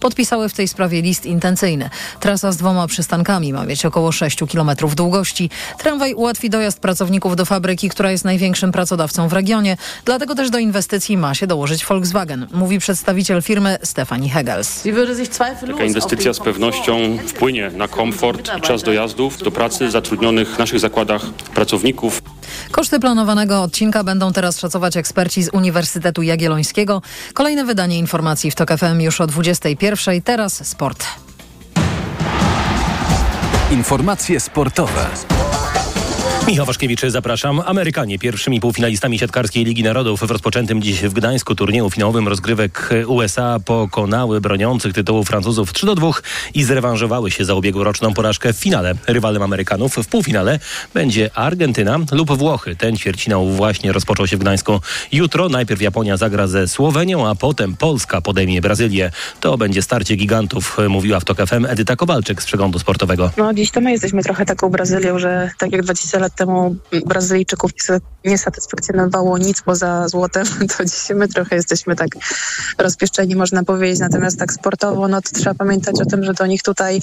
podpisały w tej sprawie list intencyjny. Trasa z dwoma przystankami ma mieć około 6 km długości. Tramwaj ułatwi dojazd pracowników do fabryki, która jest największym pracodawcą w regionie. Dlatego też do inwestycji ma się dołożyć Volkswagen, mówi przedstawiciel firmy Stefanie Hegels. Taka inwestycja z pewnością wpłynie na komfort i czas dojazdów do pracy zatrudnionych w naszych zakładach pracowników. Koszty planowanego odcinka będą teraz szacować eksperci z Uniwersytetu Jagiellońskiego. Kolejne wydanie informacji w TOK FM już o 21. Teraz sport. Informacje sportowe. Michał Waszkiewicz, zapraszam. Amerykanie pierwszymi półfinalistami siatkarskiej Ligi Narodów w rozpoczętym dziś w Gdańsku turnieju finałowym rozgrywek USA pokonały broniących tytułu Francuzów 3 do 2 i zrewanżowały się za ubiegłoroczną porażkę w finale. Rywalem Amerykanów w półfinale będzie Argentyna lub Włochy. Ten ćwierćfinał właśnie rozpoczął się w Gdańsku. Jutro najpierw Japonia zagra ze Słowenią, a potem Polska podejmie Brazylię. To będzie starcie gigantów, mówiła w TOK FM Edyta Kowalczyk z przeglądu sportowego. No dziś to my jesteśmy trochę taką Brazylią, że tak jak 20 lat temu Brazylijczyków nie satysfakcjonowało nic poza złotem, to dzisiaj my trochę jesteśmy tak rozpieszczeni, można powiedzieć. Natomiast tak sportowo, no to trzeba pamiętać o tym, że do nich tutaj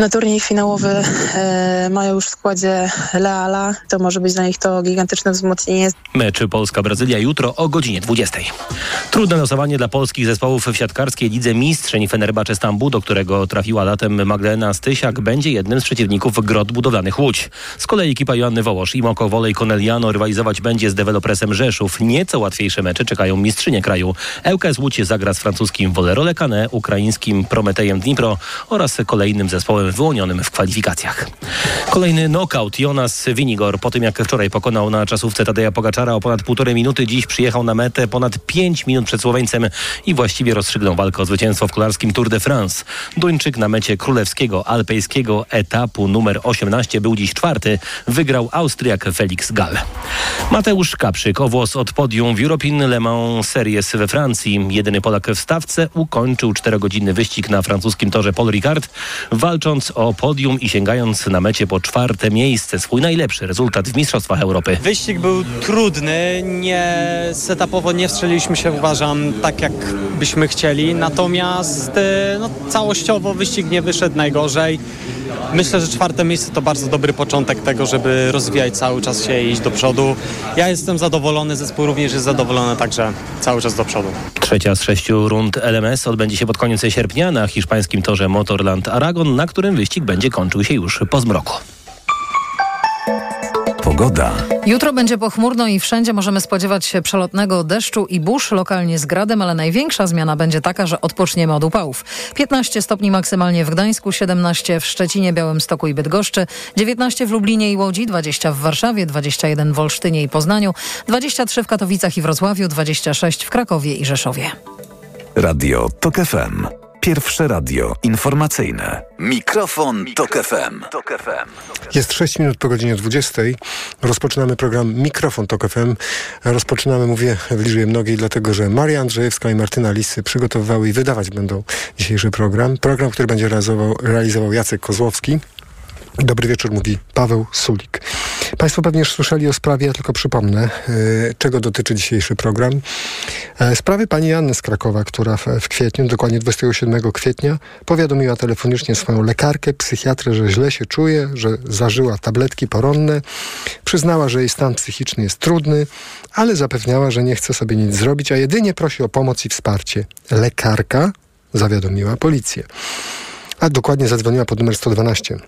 na turniej finałowy e, mają już w składzie Leala. To może być dla nich to gigantyczne wzmocnienie. Mecz Polska-Brazylia jutro o godzinie 20. Trudne losowanie dla polskich zespołów w siatkarskiej lidze Mistrzeń Fenerbahce Stambu, do którego trafiła latem Magdalena Stysiak, będzie jednym z przeciwników Grot Budowlanych Łódź. Z kolei ekipa Joanny Wołosz i Moko Wolej Koneliano rywalizować będzie z dewelopresem Rzeszów. Nieco łatwiejsze mecze czekają mistrzynie kraju. ŁKS Łódź zagra z francuskim Volerole Cane, ukraińskim Prometejem Dnipro oraz kolejnym zespołem wyłonionym w kwalifikacjach. Kolejny knockout Jonas Winigor po tym jak wczoraj pokonał na czasówce Tadeja Pogaczara o ponad półtorej minuty, dziś przyjechał na metę ponad 5 minut przed Słoweńcem i właściwie rozstrzygnął walkę o zwycięstwo w kolarskim Tour de France. Duńczyk na mecie królewskiego alpejskiego etapu numer 18 był dziś czwarty. Wygrał Austriak Felix Gall. Mateusz Kaprzyk o włos od podium w European Le Mans Series we Francji. Jedyny Polak w stawce ukończył czterogodzinny wyścig na francuskim torze Paul Ricard, walcząc o podium i sięgając na mecie po czwarte miejsce. Swój najlepszy rezultat w Mistrzostwach Europy. Wyścig był trudny, nie setupowo nie wstrzeliliśmy się uważam tak jak byśmy chcieli, natomiast no, całościowo wyścig nie wyszedł najgorzej. Myślę, że czwarte miejsce to bardzo dobry początek tego, żeby rozwijać cały czas się i iść do przodu. Ja jestem zadowolony, zespół również jest zadowolony, także cały czas do przodu. Trzecia z sześciu rund LMS odbędzie się pod koniec sierpnia na hiszpańskim torze Motorland Aragon, na którym wyścig będzie kończył się już po zmroku. Pogoda. Jutro będzie pochmurno i wszędzie możemy spodziewać się przelotnego deszczu i burz, lokalnie z gradem, ale największa zmiana będzie taka, że odpoczniemy od upałów. 15 stopni maksymalnie w Gdańsku, 17 w Szczecinie, Białymstoku i Bydgoszczy, 19 w Lublinie i Łodzi, 20 w Warszawie, 21 w Olsztynie i Poznaniu, 23 w Katowicach i Wrocławiu, 26 w Krakowie i Rzeszowie. Radio TOK FM. Pierwsze radio informacyjne. Mikrofon, Tok FM. Jest 6 minut po godzinie 20. Rozpoczynamy program Mikrofon Tok FM. Rozpoczynamy, mówię w liczbie mnogiej, dlatego że Maria Andrzejewska i Martyna Lisy przygotowywały i wydawać będą dzisiejszy program. Program, który będzie realizował, realizował Jacek Kozłowski. Dobry wieczór, mówi Paweł Sulik. Państwo pewnie już słyszeli o sprawie, ja tylko przypomnę, yy, czego dotyczy dzisiejszy program. Yy, sprawy pani Janny z Krakowa, która w, w, kwietniu, dokładnie 27 kwietnia, powiadomiła telefonicznie swoją lekarkę, psychiatrę, że źle się czuje, że zażyła tabletki poronne. Przyznała, że jej stan psychiczny jest trudny, ale zapewniała, że nie chce sobie nic zrobić, a jedynie prosi o pomoc i wsparcie. Lekarka zawiadomiła policję. A dokładnie zadzwoniła pod numer 112.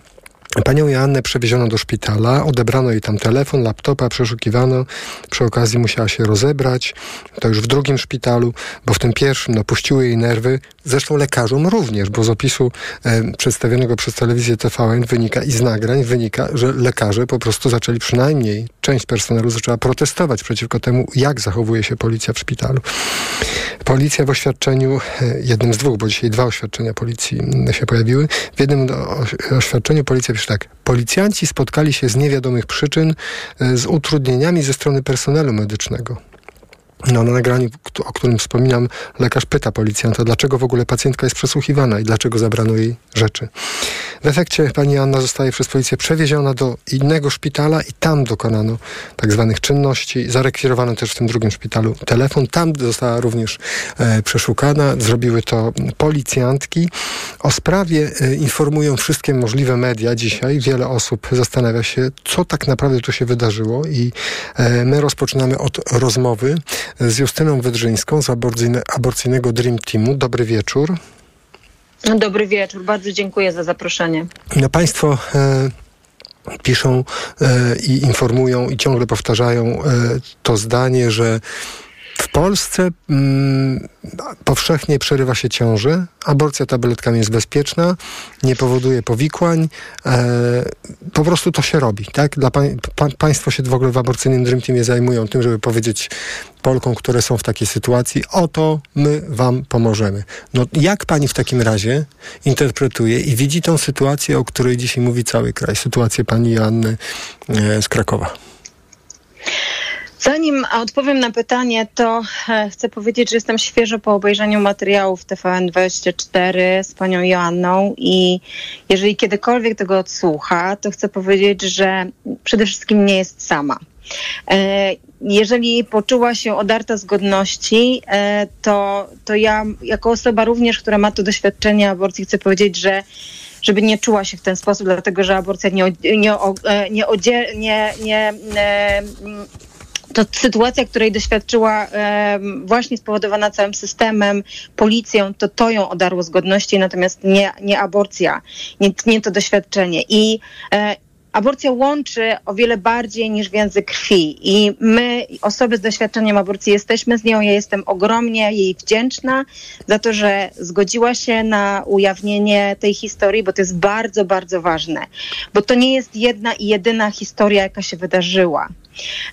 Panią Joannę przewieziono do szpitala, odebrano jej tam telefon, laptopa, przeszukiwano. Przy okazji musiała się rozebrać. To już w drugim szpitalu, bo w tym pierwszym no, puściły jej nerwy. Zresztą lekarzom również, bo z opisu e, przedstawionego przez telewizję TVN wynika i z nagrań wynika, że lekarze po prostu zaczęli przynajmniej, część personelu zaczęła protestować przeciwko temu, jak zachowuje się policja w szpitalu. Policja w oświadczeniu, e, jednym z dwóch, bo dzisiaj dwa oświadczenia policji się pojawiły. W jednym oświadczeniu policja pisze tak. Policjanci spotkali się z niewiadomych przyczyn z utrudnieniami ze strony personelu medycznego. No, na nagraniu, o którym wspominam, lekarz pyta policjanta, dlaczego w ogóle pacjentka jest przesłuchiwana i dlaczego zabrano jej rzeczy. W efekcie pani Anna zostaje przez policję przewieziona do innego szpitala i tam dokonano tak zwanych czynności. Zarekwirowano też w tym drugim szpitalu telefon. Tam została również e, przeszukana. Zrobiły to policjantki. O sprawie e, informują wszystkie możliwe media dzisiaj. Wiele osób zastanawia się, co tak naprawdę tu się wydarzyło i e, my rozpoczynamy od rozmowy z Justyną Wydrzyńską z aborcyjnego Dream Teamu. Dobry wieczór. Dobry wieczór, bardzo dziękuję za zaproszenie. No, państwo e, piszą e, i informują i ciągle powtarzają e, to zdanie, że w Polsce mm, powszechnie przerywa się ciąży. Aborcja tabletkami jest bezpieczna, nie powoduje powikłań. E, po prostu to się robi. Tak? Dla pa, pa, państwo się w ogóle w aborcyjnym Dream Teamie zajmują tym, żeby powiedzieć Polkom, które są w takiej sytuacji, oto my wam pomożemy. No jak pani w takim razie interpretuje i widzi tą sytuację, o której dzisiaj mówi cały kraj, sytuację pani Joanny e, z Krakowa? Zanim odpowiem na pytanie, to e, chcę powiedzieć, że jestem świeżo po obejrzeniu materiałów TVN24 z panią Joanną i jeżeli kiedykolwiek tego odsłucha, to chcę powiedzieć, że przede wszystkim nie jest sama. E, jeżeli poczuła się odarta z godności, e, to, to ja jako osoba również, która ma to doświadczenie aborcji, chcę powiedzieć, że żeby nie czuła się w ten sposób, dlatego że aborcja nie, nie, nie, nie, nie, nie to sytuacja, której doświadczyła właśnie spowodowana całym systemem, policją, to to ją odarło z godności, natomiast nie, nie aborcja, nie, nie to doświadczenie. I e, aborcja łączy o wiele bardziej niż więzy krwi. I my, osoby z doświadczeniem aborcji, jesteśmy z nią. Ja jestem ogromnie jej wdzięczna za to, że zgodziła się na ujawnienie tej historii, bo to jest bardzo, bardzo ważne. Bo to nie jest jedna i jedyna historia, jaka się wydarzyła.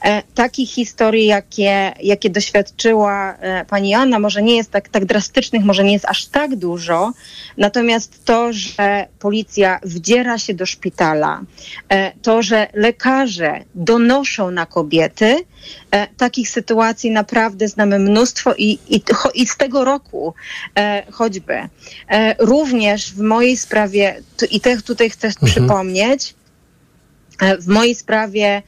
E, takich historii, jakie, jakie doświadczyła e, pani Anna, może nie jest tak, tak drastycznych, może nie jest aż tak dużo, natomiast to, że policja wdziera się do szpitala, e, to, że lekarze donoszą na kobiety, takich sytuacji naprawdę znamy mnóstwo i, i, i z tego roku choćby. Również w mojej sprawie, i te tutaj chcę mhm. przypomnieć, w mojej sprawie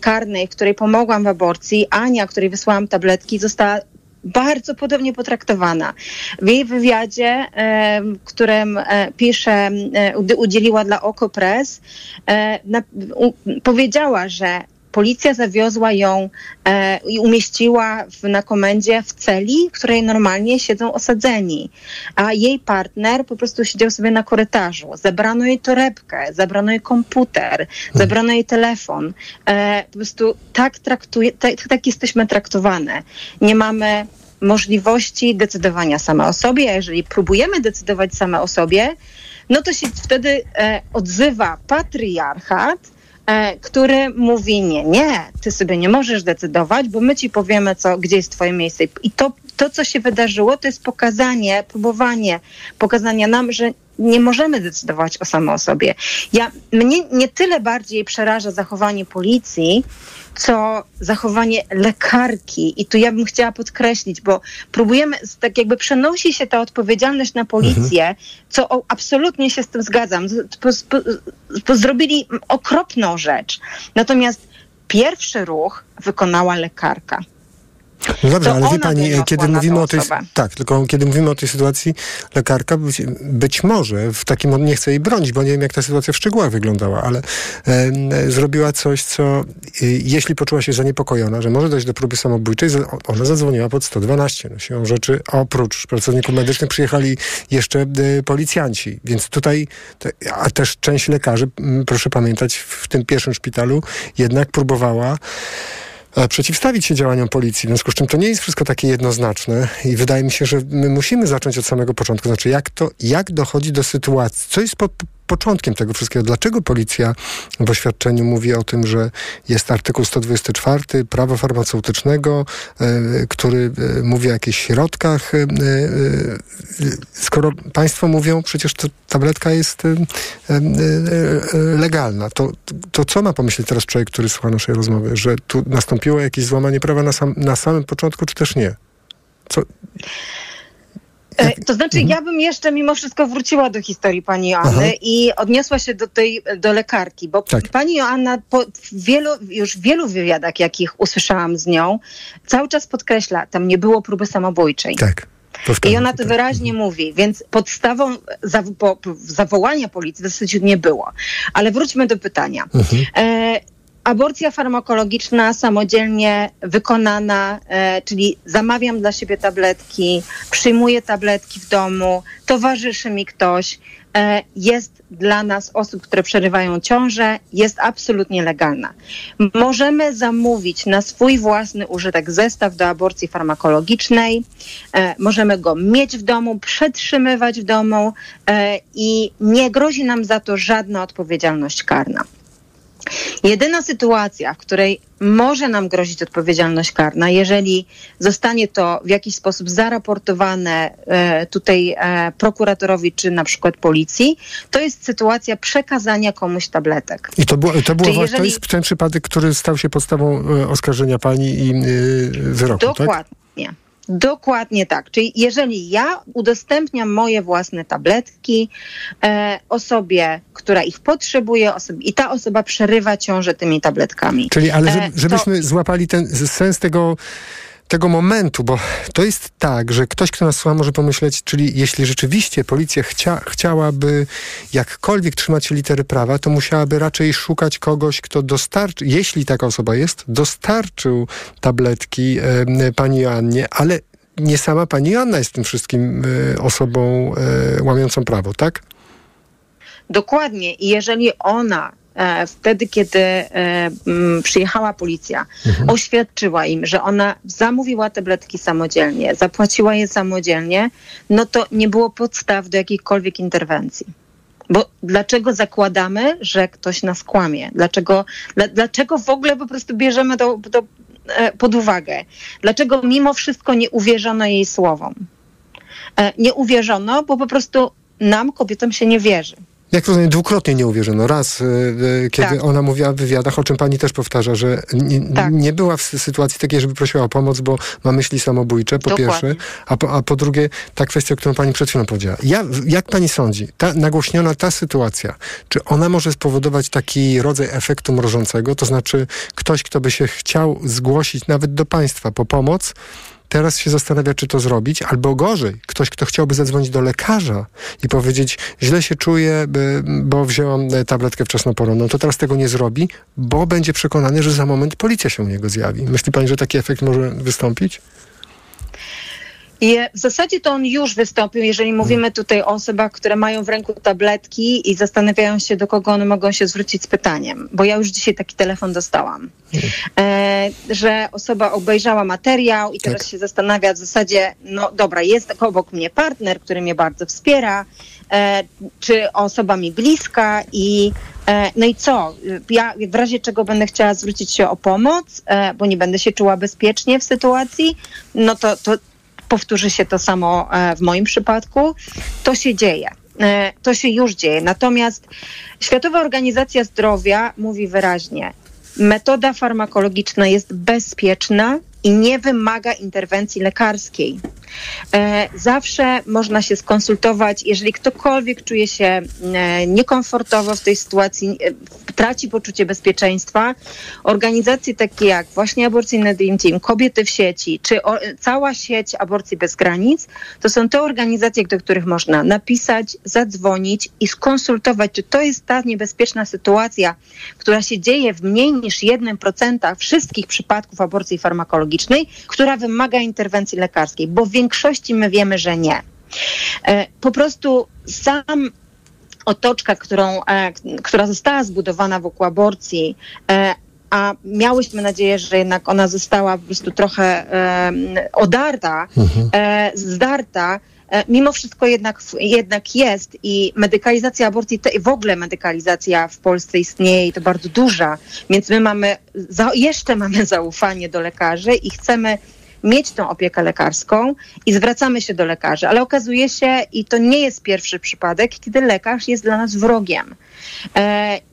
karnej, w której pomogłam w aborcji, Ania, której wysłałam tabletki, została bardzo podobnie potraktowana. W jej wywiadzie, którym e, pisze, e, udzieliła dla Okopres, e, powiedziała, że policja zawiozła ją e, i umieściła w, na komendzie w celi, w której normalnie siedzą osadzeni. A jej partner po prostu siedział sobie na korytarzu. Zabrano jej torebkę, zabrano jej komputer, hmm. zabrano jej telefon. E, po prostu tak, traktuje, tak, tak jesteśmy traktowane. Nie mamy możliwości decydowania same o sobie, a jeżeli próbujemy decydować same o sobie, no to się wtedy e, odzywa patriarchat, który mówi nie, nie, ty sobie nie możesz decydować, bo my ci powiemy, co, gdzie jest twoje miejsce. I to, to, co się wydarzyło, to jest pokazanie, próbowanie pokazania nam, że nie możemy decydować o samo sobie. Ja, mnie nie tyle bardziej przeraża zachowanie policji, co zachowanie lekarki. I tu ja bym chciała podkreślić, bo próbujemy, tak jakby przenosi się ta odpowiedzialność na policję, mhm. co o, absolutnie się z tym zgadzam. Po, po, po, zrobili okropną rzecz. Natomiast pierwszy ruch wykonała lekarka. No dobrze, ale wie pani, kiedy mówimy o tej tak, tylko kiedy mówimy o tej sytuacji, lekarka być, być, może w takim nie chcę jej bronić, bo nie wiem jak ta sytuacja w szczegółach wyglądała, ale e, zrobiła coś, co e, jeśli poczuła się zaniepokojona, że może dojść do próby samobójczej, ona zadzwoniła pod 112. No, siłą rzeczy oprócz pracowników medycznych przyjechali jeszcze e, policjanci, więc tutaj, te, a też część lekarzy, proszę pamiętać, w tym pierwszym szpitalu jednak próbowała przeciwstawić się działaniom policji. W związku z czym to nie jest wszystko takie jednoznaczne i wydaje mi się, że my musimy zacząć od samego początku. Znaczy, jak to, jak dochodzi do sytuacji, co jest po, początkiem tego wszystkiego. Dlaczego policja w oświadczeniu mówi o tym, że jest artykuł 124 prawa farmaceutycznego, e, który e, mówi o jakichś środkach, e, skoro państwo mówią, przecież to tabletka jest legalna, to, to co ma pomyśleć teraz człowiek, który słucha naszej rozmowy, że tu nastąpiło jakieś złamanie prawa na, sam, na samym początku, czy też nie? Co? E, To znaczy, ja bym jeszcze mimo wszystko wróciła do historii pani Joanny Aha. i odniosła się do tej, do lekarki, bo Tak. pani Joanna po wielu, już wielu wywiadach, jakich usłyszałam z nią, cały czas podkreśla, tam nie było próby samobójczej. Tak. I ona to, tak. wyraźnie mówi, więc podstawą zaw- po, po, zawołania policji w zasadzie nie było. Ale wróćmy do pytania. Mhm. E, aborcja farmakologiczna samodzielnie wykonana, e, czyli zamawiam dla siebie tabletki, przyjmuję tabletki w domu, towarzyszy mi ktoś, e, jest dla nas, osób, które przerywają ciążę, jest absolutnie legalna. Możemy zamówić na swój własny użytek zestaw do aborcji farmakologicznej, e, możemy go mieć w domu, przetrzymywać w domu i nie grozi nam za to żadna odpowiedzialność karna. Jedyna sytuacja, w której może nam grozić odpowiedzialność karna, jeżeli zostanie to w jakiś sposób zaraportowane e, tutaj e, prokuratorowi czy na przykład policji, to jest sytuacja przekazania komuś tabletek. I to, było, to, było, Czyli to jeżeli- jest ten przypadek, który stał się podstawą e, oskarżenia pani i wyroku, tak? Dokładnie. Tak. Czyli jeżeli ja udostępniam moje własne tabletki e, osobie, która ich potrzebuje, osobie, i ta osoba przerywa ciążę tymi tabletkami. Czyli, ale E, żeby, to- żebyśmy złapali ten sens tego, tego momentu, bo to jest tak, że ktoś, kto nas słucha, może pomyśleć, czyli jeśli rzeczywiście policja chcia, chciałaby jakkolwiek trzymać litery prawa, to musiałaby raczej szukać kogoś, kto dostarczy, jeśli taka osoba jest, dostarczył tabletki e, pani Joannie, ale nie sama pani Joanna jest tym wszystkim e, osobą e, łamiącą prawo, tak? Dokładnie. I jeżeli ona wtedy, kiedy e, przyjechała policja, oświadczyła im, że ona zamówiła tabletki samodzielnie, zapłaciła je samodzielnie, no to nie było podstaw do jakiejkolwiek interwencji. Bo dlaczego zakładamy, że ktoś nas kłamie? Dlaczego, dla, dlaczego w ogóle po prostu bierzemy to, to e, pod uwagę? Dlaczego mimo wszystko nie uwierzono jej słowom? E, Nie uwierzono, bo po prostu nam, kobietom, się nie wierzy. Jak rozumiem, dwukrotnie nie uwierzono. Raz, y, y, kiedy Tak. ona mówiła w wywiadach, o czym pani też powtarza, że nie, Tak. nie była w sy- sytuacji takiej, żeby prosiła o pomoc, bo ma myśli samobójcze, po Dokładnie. pierwsze, a po, a po drugie, ta kwestia, którą pani przed chwilą powiedziała. Ja, jak pani sądzi, ta nagłośniona ta sytuacja, czy ona może spowodować taki rodzaj efektu mrożącego, to znaczy ktoś, kto by się chciał zgłosić nawet do państwa po pomoc, teraz się zastanawia, czy to zrobić, albo gorzej, ktoś, kto chciałby zadzwonić do lekarza i powiedzieć, źle się czuję, bo wziąłem e, tabletkę wczesnoporonną, to teraz tego nie zrobi, bo będzie przekonany, że za moment policja się u niego zjawi. Myśli pani, że taki efekt może wystąpić? I w zasadzie to on już wystąpił, jeżeli mówimy tutaj o osobach, które mają w ręku tabletki i zastanawiają się, do kogo one mogą się zwrócić z pytaniem. Bo ja już dzisiaj taki telefon dostałam, e, że osoba obejrzała materiał i teraz Tak. się zastanawia w zasadzie, no dobra, jest obok mnie partner, który mnie bardzo wspiera, e, czy osoba mi bliska i e, no i co? Ja w razie czego będę chciała zwrócić się o pomoc, bo nie będę się czuła bezpiecznie w sytuacji, no to, to powtórzy się to samo e, w moim przypadku. To się dzieje. E, To się już dzieje. Natomiast Światowa Organizacja Zdrowia mówi wyraźnie, metoda farmakologiczna jest bezpieczna i nie wymaga interwencji lekarskiej. E, Zawsze można się skonsultować, jeżeli ktokolwiek czuje się e, niekomfortowo w tej sytuacji, e, traci poczucie bezpieczeństwa. Organizacje takie jak właśnie Aborcyjne Dream Team, Kobiety w sieci, czy cała sieć Aborcji Bez Granic, to są te organizacje, do których można napisać, zadzwonić i skonsultować, czy to jest ta niebezpieczna sytuacja, która się dzieje w mniej niż 1% wszystkich przypadków aborcji farmakologicznej, która wymaga interwencji lekarskiej, bo w większości my wiemy, że nie. E, Po prostu sam otoczka, którą, e, która została zbudowana wokół aborcji, e, a miałyśmy nadzieję, że jednak ona została po prostu trochę e, odarta, e, zdarta, mimo wszystko jednak, jednak jest i medykalizacja aborcji, te, w ogóle medykalizacja w Polsce istnieje i to bardzo duża, więc my mamy, za, jeszcze mamy zaufanie do lekarzy i chcemy mieć tą opiekę lekarską i zwracamy się do lekarzy, ale okazuje się, i to nie jest pierwszy przypadek, kiedy lekarz jest dla nas wrogiem. e,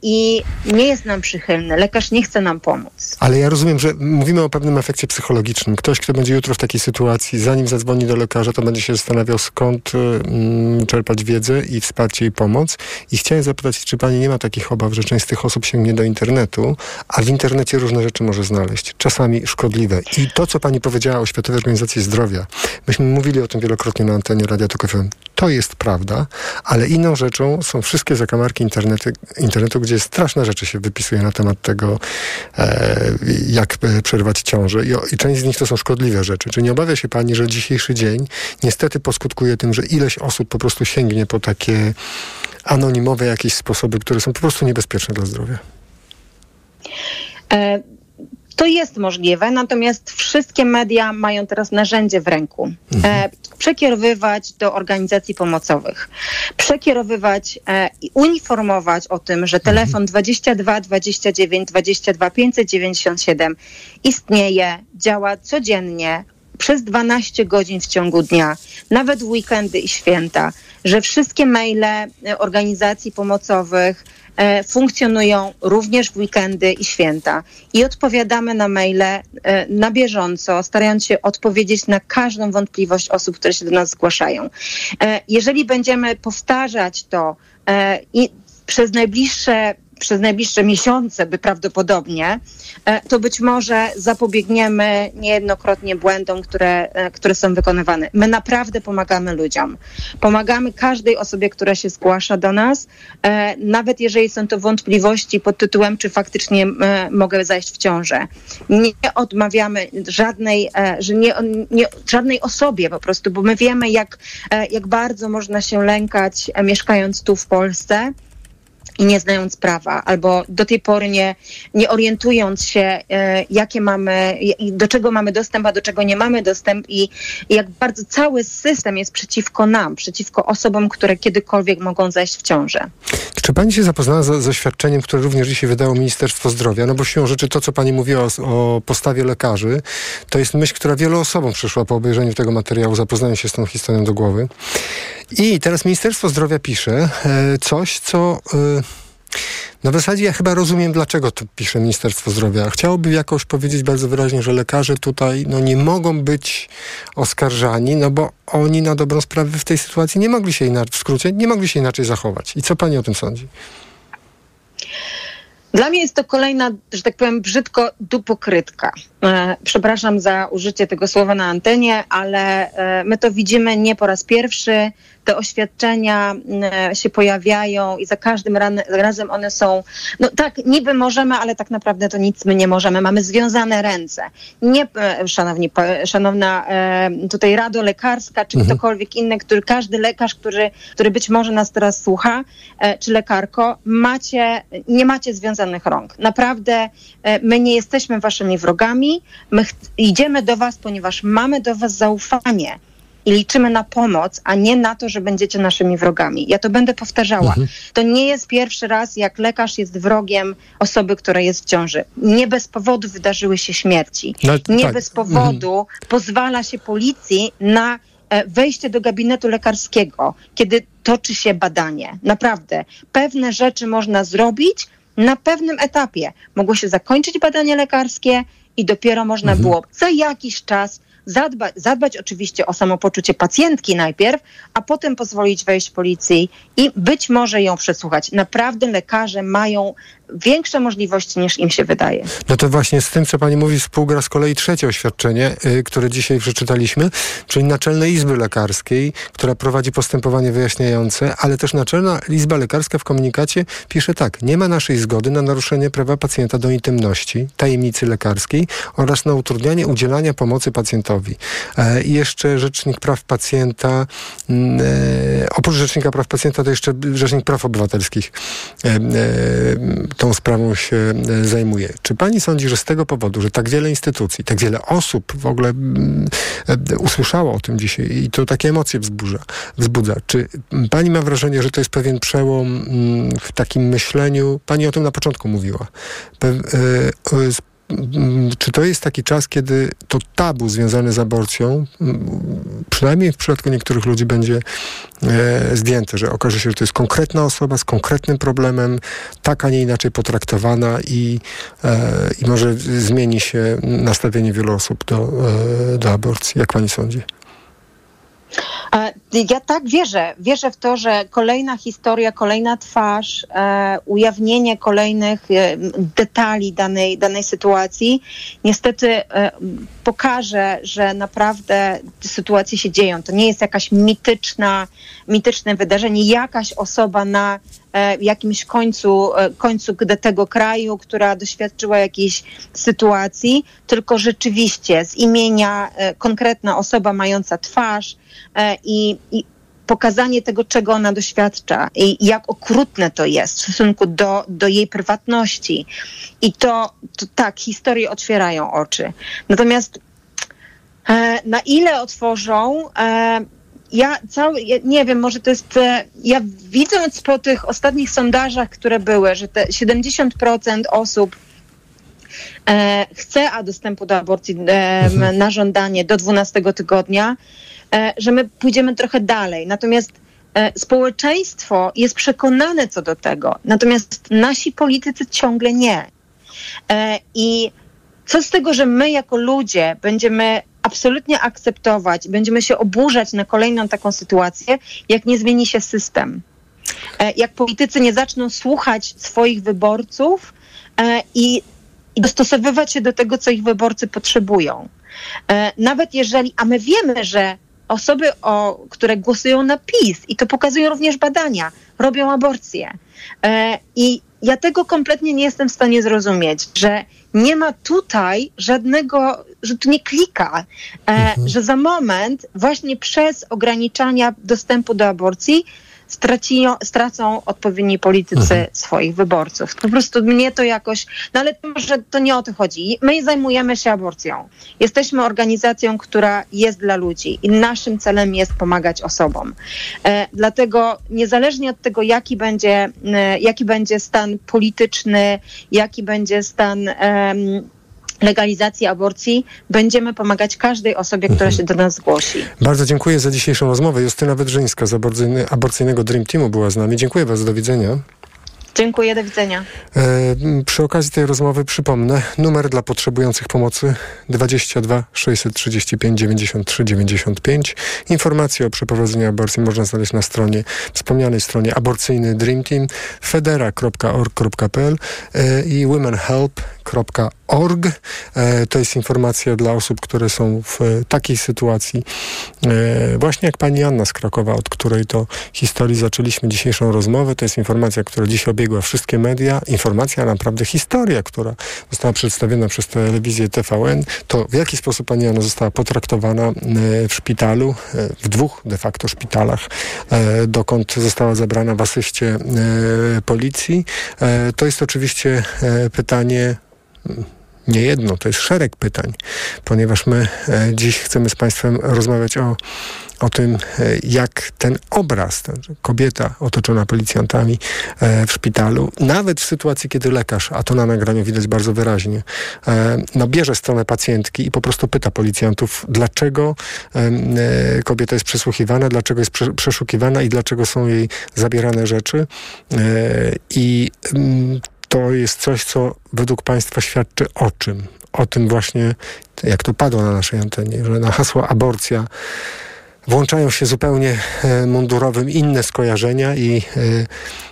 i nie jest nam przychylny. Lekarz nie chce nam pomóc. Ale ja rozumiem, że mówimy o pewnym efekcie psychologicznym. Ktoś, kto będzie jutro w takiej sytuacji, zanim zadzwoni do lekarza, to będzie się zastanawiał, skąd mm, czerpać wiedzę i wsparcie i pomoc. I chciałem zapytać, czy pani nie ma takich obaw, że część z tych osób sięgnie do internetu, a w internecie różne rzeczy może znaleźć, czasami szkodliwe. I to, co pani powiedziała o Światowej Organizacji Zdrowia, myśmy mówili o tym wielokrotnie na antenie Radia FM. To jest prawda, ale inną rzeczą są wszystkie zakamarki internetu, internetu gdzie straszne rzeczy się wypisuje na temat tego, e, jak przerwać ciążę. I, I część z nich to są szkodliwe rzeczy. Czy nie obawia się pani, że dzisiejszy dzień niestety poskutkuje tym, że ileś osób po prostu sięgnie po takie anonimowe jakieś sposoby, które są po prostu niebezpieczne dla zdrowia? E to jest możliwe, natomiast wszystkie media mają teraz narzędzie w ręku. Mhm. E, przekierowywać do organizacji pomocowych, przekierowywać e, i uniformować o tym, że telefon 22 29 22 597 istnieje, działa codziennie przez 12 godzin w ciągu dnia, nawet w weekendy i święta, że wszystkie maile e, organizacji pomocowych, funkcjonują również w weekendy i święta. I odpowiadamy na maile e, na bieżąco, starając się odpowiedzieć na każdą wątpliwość osób, które się do nas zgłaszają. E, jeżeli będziemy powtarzać to i przez najbliższe przez najbliższe miesiące, by prawdopodobnie, e, to być może zapobiegniemy niejednokrotnie błędom, które, e, które są wykonywane. My naprawdę pomagamy ludziom. Pomagamy każdej osobie, która się zgłasza do nas, e, nawet jeżeli są to wątpliwości pod tytułem, czy faktycznie mogę zajść w ciążę. Nie odmawiamy żadnej, że nie, nie, żadnej osobie po prostu, bo my wiemy, jak, jak bardzo można się lękać mieszkając tu w Polsce i nie znając prawa, albo do tej pory nie, nie orientując się, e, jakie mamy, do czego mamy dostęp, a do czego nie mamy dostęp i, jak bardzo cały system jest przeciwko nam, przeciwko osobom, które kiedykolwiek mogą zajść w ciążę. Czy pani się zapoznała z oświadczeniem, które również dzisiaj wydało Ministerstwo Zdrowia? No bo siłą rzeczy to, co pani mówiła o, o postawie lekarzy, to jest myśl, która wielu osobom przyszła po obejrzeniu tego materiału, zapoznaniu się z tą historią do głowy. I teraz Ministerstwo Zdrowia pisze e, coś, co... W zasadzie ja chyba rozumiem, dlaczego to pisze Ministerstwo Zdrowia. Chciałoby jakoś powiedzieć bardzo wyraźnie, że lekarze tutaj no, nie mogą być oskarżani, no bo oni na dobrą sprawę w tej sytuacji nie mogli się inaczej, w skrócie, nie mogli się inaczej zachować. I co pani o tym sądzi? Dla mnie jest to kolejna, że tak powiem, brzydko dupokrytka. E, przepraszam za użycie tego słowa na antenie, ale e, my to widzimy nie po raz pierwszy te oświadczenia e, się pojawiają i za każdym razem one są, no tak, niby możemy, ale tak naprawdę to nic my nie możemy. Mamy związane ręce. Nie, e, szanowni, szanowna e, tutaj rado lekarska, czy mhm. ktokolwiek inny, który, każdy lekarz, który, który być może nas teraz słucha, czy lekarko, macie, nie macie związanych rąk. Naprawdę my nie jesteśmy waszymi wrogami, my idziemy do was, ponieważ mamy do was zaufanie i liczymy na pomoc, a nie na to, że będziecie naszymi wrogami. Ja to będę powtarzała. Mhm. To nie jest pierwszy raz, jak lekarz jest wrogiem osoby, która jest w ciąży. Nie bez powodu wydarzyły się śmierci. No, nie tak. bez powodu mhm. pozwala się policji na e, wejście do gabinetu lekarskiego, kiedy toczy się badanie. Naprawdę. Pewne rzeczy można zrobić na pewnym etapie. Mogło się zakończyć badanie lekarskie i dopiero można mhm. było za jakiś czas zadbać, zadbać oczywiście o samopoczucie pacjentki najpierw, a potem pozwolić wejść policji i być może ją przesłuchać. Naprawdę lekarze mają większe możliwości niż im się wydaje. No to właśnie z tym, co pani mówi, współgra z kolei trzecie oświadczenie, yy, które dzisiaj przeczytaliśmy, czyli Naczelnej Izby Lekarskiej, która prowadzi postępowanie wyjaśniające, ale też Naczelna Izba Lekarska w komunikacie pisze tak, nie ma naszej zgody na naruszenie prawa pacjenta do intymności, tajemnicy lekarskiej oraz na utrudnianie udzielania pomocy pacjentowi. E, jeszcze Rzecznik Praw Pacjenta, mm, e, oprócz Rzecznika Praw Pacjenta to jeszcze Rzecznik Praw Obywatelskich e, tą sprawą się e, zajmuje. Czy pani sądzi, że z tego powodu, że tak wiele instytucji, tak wiele osób w ogóle mm, usłyszało o tym dzisiaj i to takie emocje wzburza, wzbudza, czy pani ma wrażenie, że to jest pewien przełom mm, w takim myśleniu, pani o tym na początku mówiła, Pe czy to jest taki czas, kiedy to tabu związane z aborcją, przynajmniej w przypadku niektórych ludzi, będzie e, zdjęte, że okaże się, że to jest konkretna osoba z konkretnym problemem, tak, a nie inaczej potraktowana i, e, i może zmieni się nastawienie wielu osób do, e, do aborcji. Jak pani sądzi? Ja tak wierzę. Wierzę w to, że kolejna historia, kolejna twarz, e, ujawnienie kolejnych e, detali danej, danej sytuacji niestety e, pokaże, że naprawdę sytuacje się dzieją. To nie jest jakaś mityczna, mityczne wydarzenie, jakaś osoba na e, jakimś końcu, e, końcu tego kraju, która doświadczyła jakiejś sytuacji, tylko rzeczywiście z imienia e, konkretna osoba mająca twarz i, i pokazanie tego, czego ona doświadcza i jak okrutne to jest w stosunku do, do jej prywatności. I to, to tak, historie otwierają oczy. Natomiast e, na ile otworzą, e, ja cały, ja nie wiem, może to jest, e, ja widząc po tych ostatnich sondażach, które były, że te 70% osób e, chce a dostępu do aborcji e, mhm. na żądanie do 12 tygodnia, E, że my pójdziemy trochę dalej. Natomiast e, społeczeństwo jest przekonane co do tego, natomiast nasi politycy ciągle nie. E, I co z tego, że my jako ludzie będziemy absolutnie akceptować, będziemy się oburzać na kolejną taką sytuację, jak nie zmieni się system. Jak politycy nie zaczną słuchać swoich wyborców i, i dostosowywać się do tego, co ich wyborcy potrzebują. Nawet jeżeli, a my wiemy, że osoby, o, które głosują na PiS, i to pokazują również badania, robią aborcję. E, I ja tego kompletnie nie jestem w stanie zrozumieć, że nie ma tutaj żadnego, że tu nie klika, e, mhm. że za moment właśnie przez ograniczania dostępu do aborcji straci, stracą odpowiedni politycy mhm. swoich wyborców. Po prostu mnie to jakoś, no ale to może to nie o to chodzi. My zajmujemy się aborcją. Jesteśmy organizacją, która jest dla ludzi i naszym celem jest pomagać osobom. E, dlatego niezależnie od tego, jaki będzie, e, jaki będzie stan polityczny, jaki będzie stan e, legalizacji aborcji będziemy pomagać każdej osobie, która mhm. się do nas zgłosi. Bardzo dziękuję za dzisiejszą rozmowę. Justyna Wydrzyńska z aborcyjnego Dream Teamu była z nami. Dziękuję bardzo, do widzenia. Dziękuję, do widzenia. E, przy okazji tej rozmowy przypomnę numer dla potrzebujących pomocy 22 635 93 95. Informacje o przeprowadzeniu aborcji można znaleźć na stronie, wspomnianej stronie aborcyjny Dream Team, federa.org.pl e, i womenhelp.org. E, to jest informacja dla osób, które są w takiej sytuacji, e, właśnie jak pani Anna z Krakowa, od której to historii zaczęliśmy dzisiejszą rozmowę. To jest informacja, która dziś obiegła wszystkie media. Informacja, naprawdę historia, która została przedstawiona przez telewizję TVN. To w jaki sposób pani Anna została potraktowana e, w szpitalu, w dwóch de facto szpitalach, dokąd została zabrana w asyście policji. To jest oczywiście pytanie nie jedno, to jest szereg pytań, ponieważ my e, dziś chcemy z Państwem rozmawiać o, o tym, e, jak ten obraz, ten, kobieta otoczona policjantami e, w szpitalu, nawet w sytuacji, kiedy lekarz, a to na nagraniu widać bardzo wyraźnie, no bierze stronę pacjentki i po prostu pyta policjantów, dlaczego kobieta jest przesłuchiwana, dlaczego jest przeszukiwana i dlaczego są jej zabierane rzeczy. I mm, to jest coś, co według Państwa świadczy o czym? O tym właśnie, jak to padło na naszej antenie, że na hasło aborcja włączają się zupełnie e, mundurowym inne skojarzenia i e,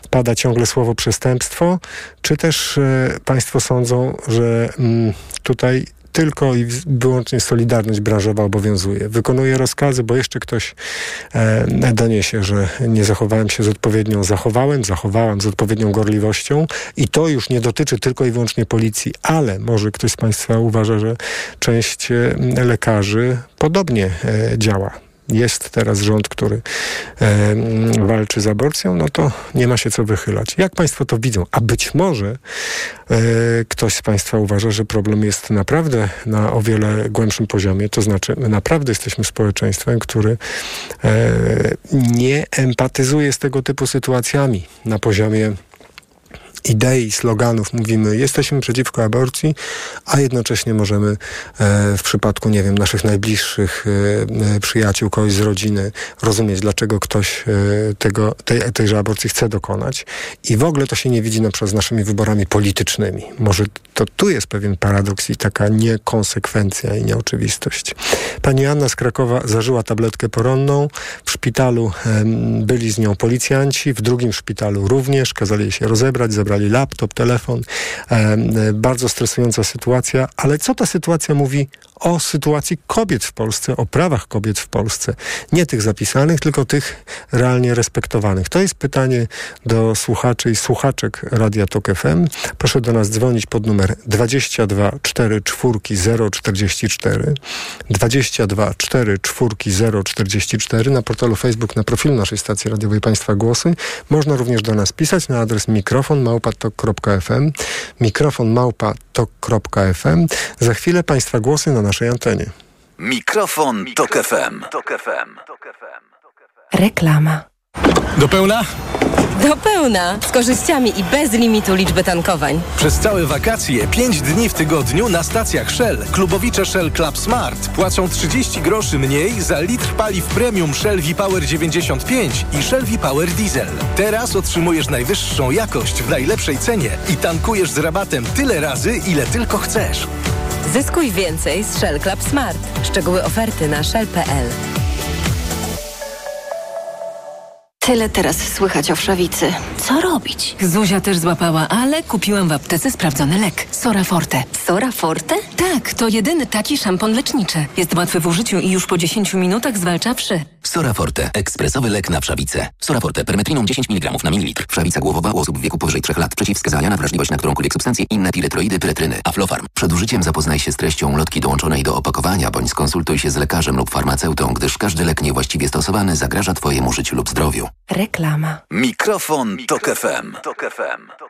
pada ciągle słowo przestępstwo, czy też e, Państwo sądzą, że mm, tutaj tylko i wyłącznie solidarność branżowa obowiązuje. Wykonuję rozkazy, bo jeszcze ktoś e, doniesie, że nie zachowałem się z odpowiednią, zachowałem, zachowałam z odpowiednią gorliwością i to już nie dotyczy tylko i wyłącznie policji, ale może ktoś z Państwa uważa, że część e, lekarzy podobnie e, działa jest teraz rząd, który e, walczy z aborcją, no to nie ma się co wychylać. Jak Państwo to widzą? A być może e, ktoś z Państwa uważa, że problem jest naprawdę na o wiele głębszym poziomie, to znaczy my naprawdę jesteśmy społeczeństwem, który e, nie empatyzuje z tego typu sytuacjami na poziomie idei, sloganów mówimy, jesteśmy przeciwko aborcji, a jednocześnie możemy e, w przypadku, nie wiem, naszych najbliższych e, e przyjaciół, kogoś z rodziny, rozumieć, dlaczego ktoś tego, tej, tejże aborcji chce dokonać. I w ogóle to się nie widzi na przykład z naszymi wyborami politycznymi. Może to tu jest pewien paradoks i taka niekonsekwencja i nieoczywistość. Pani Anna z Krakowa zażyła tabletkę poronną. W szpitalu byli z nią policjanci, w drugim szpitalu również. Kazali się rozebrać, zabrali laptop, telefon. Bardzo stresująca sytuacja, ale co ta sytuacja mówi o sytuacji kobiet w Polsce, o prawach kobiet w Polsce. Nie tych zapisanych, tylko tych realnie respektowanych. To jest pytanie do słuchaczy i słuchaczek Radia Tok FM. Proszę do nas dzwonić pod numer 22 4 4 044 22 4 4 044 na portalu Facebook, na profilu naszej stacji radiowej Państwa Głosy. Można również do nas pisać na adres mikrofon małpatok.fm mikrofon małpatok.fm Za chwilę Państwa głosy na naszej antenie. Mikrofon, Tok FM. Reklama. Do pełna? Do pełna, z korzyściami i bez limitu liczby tankowań. Przez całe wakacje, 5 dni w tygodniu na stacjach Shell, klubowicze Shell Club Smart płacą 30 groszy mniej za litr paliw premium Shell V-Power 95 i Shell V-Power Diesel. Teraz otrzymujesz najwyższą jakość w najlepszej cenie i tankujesz z rabatem tyle razy, ile tylko chcesz. Zyskuj więcej z Shell Club Smart. Szczegóły oferty na shell.pl. Tyle teraz słychać o wszawicy. Co robić? Zuzia też złapała, ale kupiłam w aptece sprawdzony lek. Sora Forte. Sora Forte? Tak, to jedyny taki szampon leczniczy. Jest łatwy w użyciu i już po 10 minutach zwalcza wszy. Sora Forte. Ekspresowy lek na wszawicę. Sora Forte. Permetriną 10 mg na mililitr. Wszawica głowowa u osób w wieku powyżej 3 lat. Przeciwwskazania na wrażliwość na którąkolwiek substancję. Inne piretroidy, pyretryny. Aflofarm. Przed użyciem zapoznaj się z treścią lotki dołączonej do opakowania, bądź skonsultuj się z lekarzem lub farmaceutą, gdyż każdy lek niewłaściwie stosowany zagraża Twojemu życiu lub zdrowiu. Reklama. Mikrofon, Tok FM. Tok FM.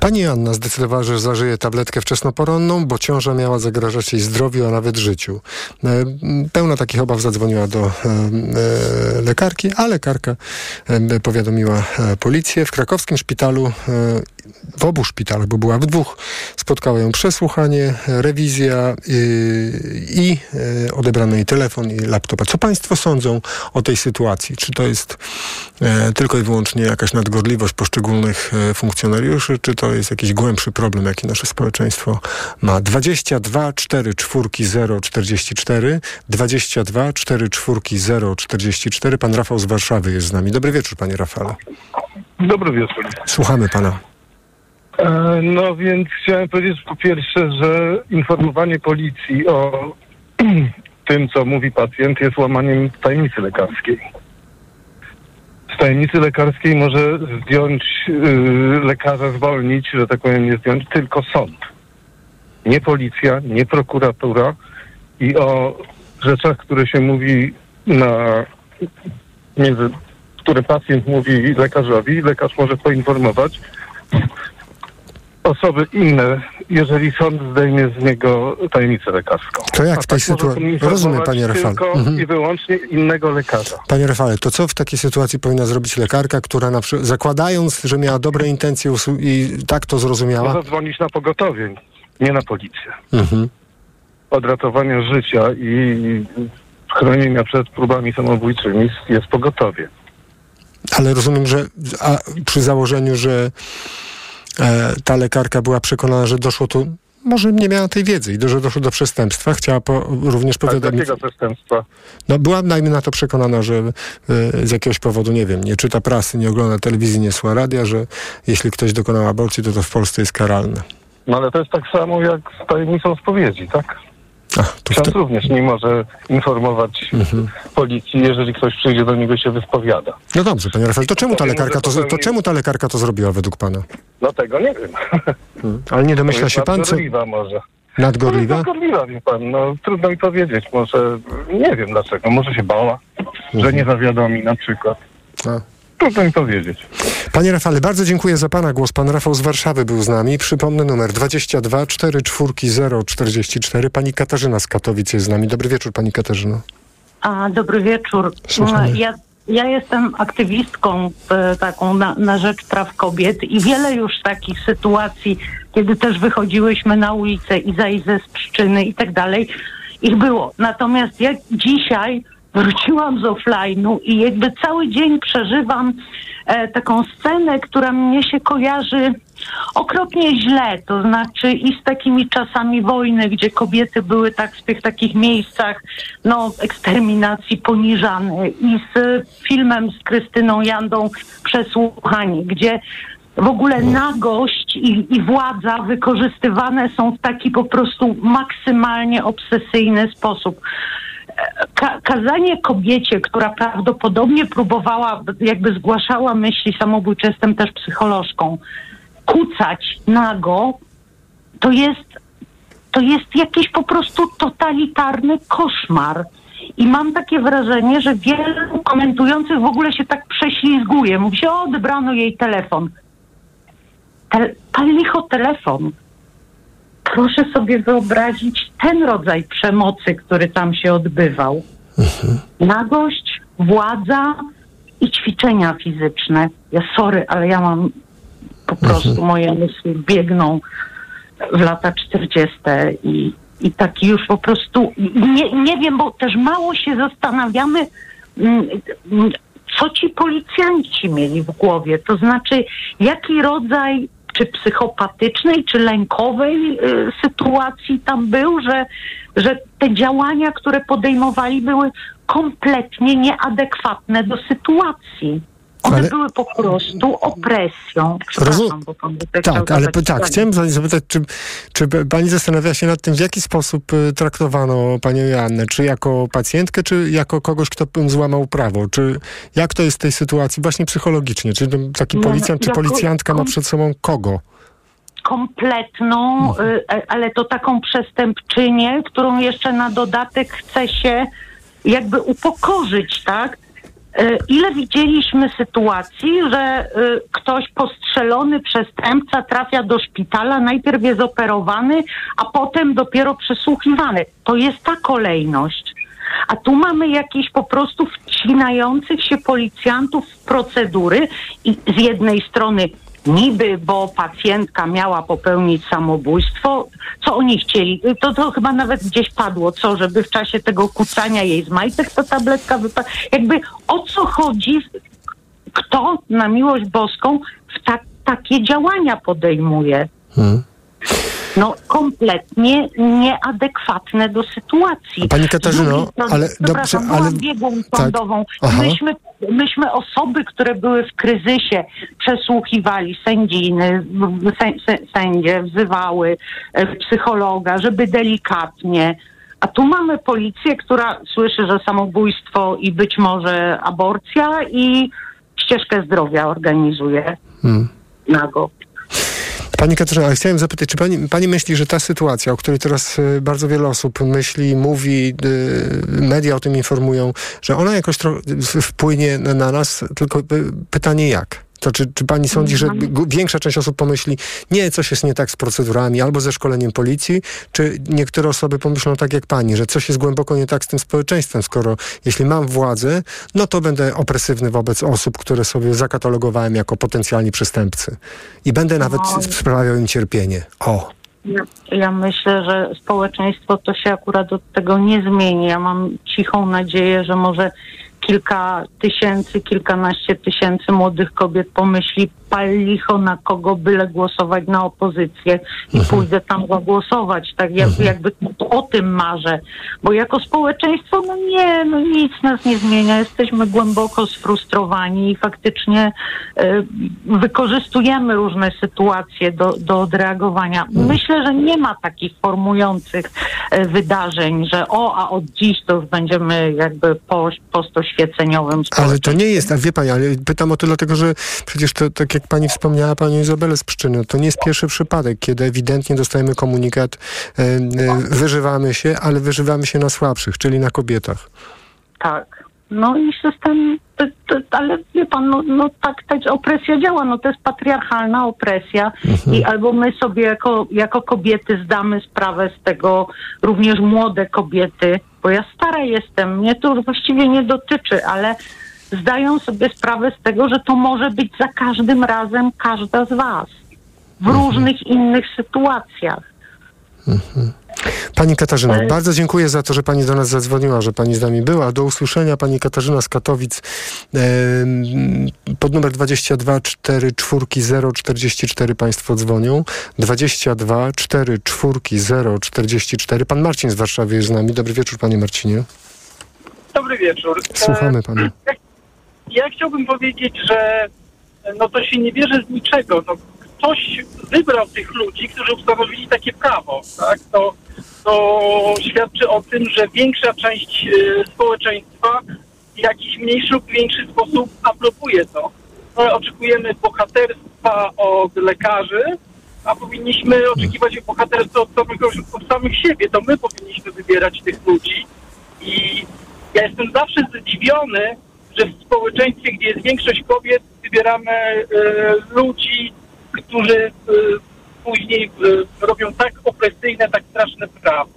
Pani Anna zdecydowała, że zażyje tabletkę wczesnoporonną, bo ciąża miała zagrażać jej zdrowiu, a nawet życiu. E, pełna takich obaw zadzwoniła do lekarki, a lekarka e, powiadomiła e, policję. W krakowskim szpitalu, e, w obu szpitalach, bo była w dwóch, spotkała ją przesłuchanie, rewizja i odebrano jej telefon i laptopa. Co Państwo sądzą o tej sytuacji? Czy to jest tylko i wyłącznie jakaś nadgorliwość poszczególnych funkcjonariuszy, czy to jest jakiś głębszy problem, jaki nasze społeczeństwo ma? 22 4 4 0 44 22 4 4 0 44 Pan Rafał z Warszawy jest z nami. Dobry wieczór, panie Rafale. Dobry wieczór. Słuchamy pana. E, no więc chciałem powiedzieć po pierwsze, że informowanie policji o tym, co mówi pacjent, jest łamaniem tajemnicy lekarskiej. Z tajemnicy lekarskiej może zdjąć yy, lekarza, zwolnić, że tak powiem, nie zdjąć, tylko sąd. Nie policja, nie prokuratura i o rzeczach, które się mówi na między, które pacjent mówi lekarzowi, lekarz może poinformować osoby inne, jeżeli sąd zdejmie z niego tajemnicę lekarską. To jak w tej tak sytuacji? Rozumiem, panie Rafale. Tylko mhm. i wyłącznie innego lekarza. Panie Rafale, to co w takiej sytuacji powinna zrobić lekarka, która na przykład, zakładając, że miała dobre intencje i tak to zrozumiała? Zadzwonić na pogotowie, nie na policję. Mhm. Od ratowania życia i chronienia przed próbami samobójczymi jest pogotowie. Ale rozumiem, że przy założeniu, że ta lekarka była przekonana, że doszło tu może nie miała tej wiedzy i że doszło do przestępstwa. Chciała po, również powiadomić... jakiego przestępstwa? No była najmniej na to przekonana, że y, z jakiegoś powodu, nie wiem, nie czyta prasy, nie ogląda telewizji, nie słucha radia, że jeśli ktoś dokonał aborcji, to to w Polsce jest karalne. No ale to jest tak samo jak z tajemnicą spowiedzi, tak? Ach, Ksiądz również nie może informować mhm. policji, jeżeli ktoś przyjdzie do niego i się wyspowiada. No dobrze, panie Rafał, to czemu ta lekarka to, to, czemu ta lekarka to zrobiła według pana? No tego nie wiem. Hmm. Ale nie domyśla się pan, co... może. Nadgorliwa? Nadgorliwa, wie pan. No, trudno mi powiedzieć. Może, nie wiem dlaczego. Może się bała, że nie zawiadomi na przykład. A. Trudno mi powiedzieć. Panie Rafale, bardzo dziękuję za Pana głos. Pan Rafał z Warszawy był z nami. Przypomnę numer 22 44 044. Pani Katarzyna z Katowic jest z nami. Dobry wieczór, Pani Katarzyno. A, dobry wieczór. Słuchamy. Ja, ja jestem aktywistką e, taką na, na rzecz praw kobiet i wiele już takich sytuacji, kiedy też wychodziłyśmy na ulicę i zajść ze pszczyny i tak dalej, ich było. Natomiast ja dzisiaj wróciłam z offline'u i jakby cały dzień przeżywam e, taką scenę, która mnie się kojarzy okropnie źle, to znaczy i z takimi czasami wojny, gdzie kobiety były tak w tych takich miejscach no, eksterminacji poniżane i z filmem z Krystyną Jandą Przesłuchani, gdzie w ogóle nagość i, i władza wykorzystywane są w taki po prostu maksymalnie obsesyjny sposób ka- kazanie kobiecie, która prawdopodobnie próbowała, jakby zgłaszała myśli samobójcze, jestem też psycholożką, kucać nago, to jest, to jest jakiś po prostu totalitarny koszmar. I mam takie wrażenie, że wielu komentujących w ogóle się tak prześlizguje. Mówi się, odebrano jej telefon. Te, pal licho telefon proszę sobie wyobrazić ten rodzaj przemocy, który tam się odbywał. Nagość, władza i ćwiczenia fizyczne. Ja sorry, ale ja mam po prostu moje myśli biegną w lata 40. i, i taki już po prostu nie, nie wiem, bo też mało się zastanawiamy, mm, mm, co ci policjanci mieli w głowie. To znaczy, jaki rodzaj czy psychopatycznej, czy lękowej y, sytuacji tam był, że, że te działania, które podejmowali, były kompletnie nieadekwatne do sytuacji. One Ale- były po prostu opresją. Rozum- bo pan chciał Tak, ale tak, chciałem pani zapytać, czy, czy pani zastanawia się nad tym, w jaki sposób y, traktowano panią Joannę? Czy jako pacjentkę, czy jako kogoś, kto złamał prawo? Czy jak to jest w tej sytuacji właśnie psychologicznie? Czy taki Nie, policjant, czy policjantka ma przed sobą kogo? kompletną, y, e, ale to taką przestępczynię, którą jeszcze na dodatek chce się jakby upokorzyć, tak? Y, Ile widzieliśmy sytuacji, że y, ktoś postrzelony przestępca trafia do szpitala, najpierw jest operowany, a potem dopiero przesłuchiwany. To jest ta kolejność. A tu mamy jakichś po prostu wcinających się policjantów w procedury i z jednej strony niby, bo pacjentka miała popełnić samobójstwo, co oni chcieli? To, to chyba nawet gdzieś padło, co, żeby w czasie tego kucania jej z majtek ta tabletka wypadła. Jakby o co chodzi, kto na miłość boską w ta, takie działania podejmuje? No kompletnie nieadekwatne do sytuacji. Pani Katarzyno, strony, ale dobrze, ale- biegłą tak. sądową. Aha. Myśmy, myśmy osoby, które były w kryzysie, przesłuchiwali sędziny, sę, sę, sędzie, wzywały e, psychologa, żeby delikatnie. A tu mamy policję, która słyszy, że samobójstwo i być może aborcja i ścieżkę zdrowia organizuje Hmm. nago. Pani Katarzyna, ale chciałem zapytać, czy pani, pani myśli, że ta sytuacja, o której teraz y, bardzo wiele osób myśli, mówi, y, media o tym informują, że ona jakoś wpłynie na, na nas, tylko y, pytanie jak? To czy, czy pani sądzi, że Mhm. większa część osób pomyśli, nie, coś jest nie tak z procedurami albo ze szkoleniem policji, czy niektóre osoby pomyślą tak jak pani, że coś jest głęboko nie tak z tym społeczeństwem, skoro jeśli mam władzę, no to będę opresywny wobec osób, które sobie zakatalogowałem jako potencjalni przestępcy. I będę nawet No. sprawiał im cierpienie. O. Ja, ja myślę, że społeczeństwo to się akurat od tego nie zmieni. Ja mam cichą nadzieję, że może kilka tysięcy, kilkanaście tysięcy młodych kobiet pomyśli, pal licho na kogo byle głosować na opozycję i pójdę tam zagłosować. Tak jak, jakby o tym marzę. Bo jako społeczeństwo, no nie, no nic nas nie zmienia. Jesteśmy głęboko sfrustrowani i faktycznie e, wykorzystujemy różne sytuacje do, do odreagowania. Myślę, że nie ma takich formujących e, wydarzeń, że o, a od dziś to już będziemy jakby post, post zaświeceniowym. Ale to nie jest, a wie pani, ale pytam o to dlatego, że przecież to, tak jak pani wspomniała, panią Izabelę z Pszczyny, to nie jest pierwszy przypadek, kiedy ewidentnie dostajemy komunikat, e, e, wyżywamy się, ale wyżywamy się na słabszych, czyli na kobietach. Tak. No i system, ale wie pan, no, no tak, tak opresja działa, no to jest patriarchalna opresja i albo my sobie jako, jako kobiety zdamy sprawę z tego, również młode kobiety, bo ja stara jestem, mnie to właściwie nie dotyczy, ale zdają sobie sprawę z tego, że to może być za każdym razem każda z was w różnych innych sytuacjach. Pani Katarzyna, bardzo dziękuję za to, że pani do nas zadzwoniła, że pani z nami była. Do usłyszenia pani Katarzyna z Katowic pod numer 22 4 4 044 państwo dzwonią. 22 4 4 044. Pan Marcin z Warszawy jest z nami. Dobry wieczór panie Marcinie. Dobry wieczór. Słuchamy E, pana. Ja, chciałbym powiedzieć, że no to się nie bierze z niczego. No, ktoś wybrał tych ludzi, którzy ustanowili takie prawo. Tak? To, to świadczy o tym, że większa część e, społeczeństwa w jakiś mniejszy lub większy sposób aprobuje to. No, oczekujemy bohaterstwa od lekarzy, a powinniśmy oczekiwać bohaterstwa od samych, od samych siebie. To my powinniśmy wybierać tych ludzi. I ja jestem zawsze zdziwiony, że w społeczeństwie, gdzie jest większość kobiet, wybieramy e, ludzi, którzy e, później e, robią tak opresyjne, tak straszne prawo.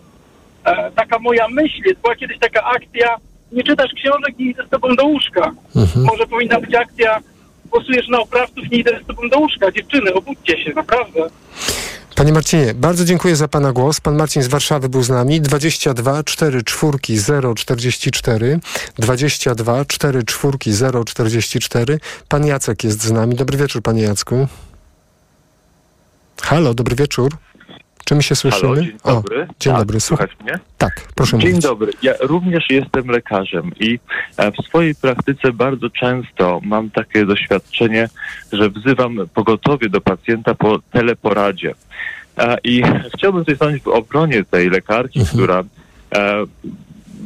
E, taka moja myśl jest, była kiedyś taka akcja, nie czytasz książek, nie idę z tobą do łóżka. Może powinna być akcja, głosujesz na oprawców, nie idę z tobą do łóżka. Dziewczyny, obudźcie się, naprawdę. Panie Marcinie, bardzo dziękuję za Pana głos. Pan Marcin z Warszawy był z nami. 22 4 4 044 22 4 4 044. Pan Jacek jest z nami. Dobry wieczór, Panie Jacku. Halo, dobry wieczór. Czy my się słyszymy? Halo, dzień dobry. O, dzień tak, dobry, słuchaj. Mnie? Tak, proszę Dzień mówić. dobry. Ja również jestem lekarzem i e, w swojej praktyce bardzo często mam takie doświadczenie, że wzywam pogotowie do pacjenta po teleporadzie. E, I chciałbym tutaj stanąć w obronie tej lekarki, która e,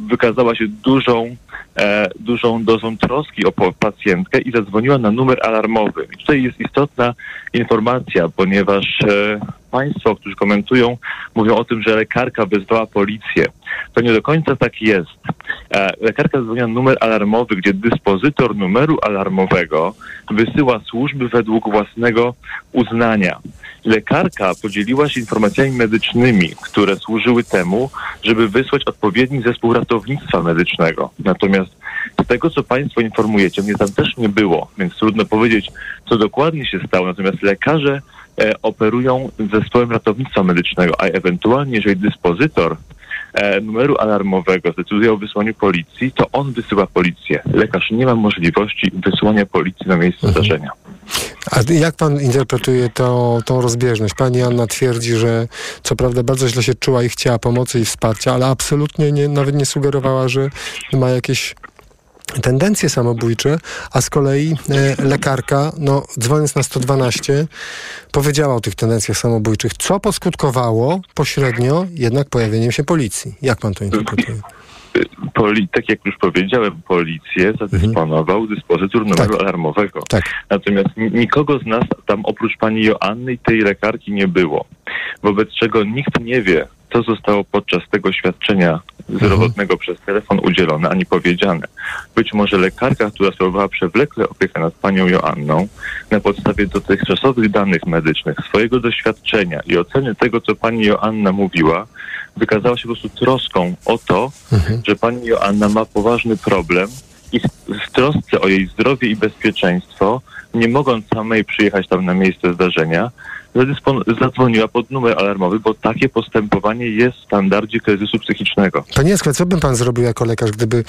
wykazała się dużą, e, dużą dozą troski o pacjentkę i zadzwoniła na numer alarmowy. I tutaj jest istotna informacja, ponieważ e, Państwo, którzy komentują, mówią o tym, że lekarka wezwała policję. To nie do końca tak jest. E, lekarka zadzwoniła numer alarmowy, gdzie dyspozytor numeru alarmowego wysyła służby według własnego uznania. Lekarka podzieliła się informacjami medycznymi, które służyły temu, żeby wysłać odpowiedni zespół ratownictwa medycznego. Natomiast z tego, co Państwo informujecie, mnie tam też nie było, więc trudno powiedzieć, co dokładnie się stało. Natomiast lekarze operują zespołem ratownictwa medycznego, a ewentualnie, jeżeli dyspozytor e, numeru alarmowego zdecyduje o wysłaniu policji, to on wysyła policję. Lekarz nie ma możliwości wysłania policji na miejsce zdarzenia. A jak pan interpretuje to, tą rozbieżność? Pani Anna twierdzi, że co prawda bardzo źle się czuła i chciała pomocy i wsparcia, ale absolutnie nie, nawet nie sugerowała, że ma jakieś tendencje samobójcze, a z kolei e, lekarka, no dzwoniąc na 112, powiedziała o tych tendencjach samobójczych, co poskutkowało pośrednio jednak pojawieniem się policji. Jak pan to interpretuje? Poli, tak jak już powiedziałem, policję zadysponował dyspozytor numeru alarmowego. Natomiast n- nikogo z nas tam oprócz pani Joanny i tej lekarki nie było. Wobec czego nikt nie wie, co zostało podczas tego świadczenia zdrowotnego przez telefon udzielone, ani powiedziane. Być może lekarka, która sprawowała przewlekle opiekę nad panią Joanną, na podstawie dotychczasowych danych medycznych, swojego doświadczenia i oceny tego, co pani Joanna mówiła, wykazała się po prostu troską o to, że pani Joanna ma poważny problem i w, trosce o jej zdrowie i bezpieczeństwo, nie mogąc samej przyjechać tam na miejsce zdarzenia, zadzwoniła pod numer alarmowy, bo takie postępowanie jest w standardzie kryzysu psychicznego. Panie Jacku, co by pan zrobił jako lekarz, gdyby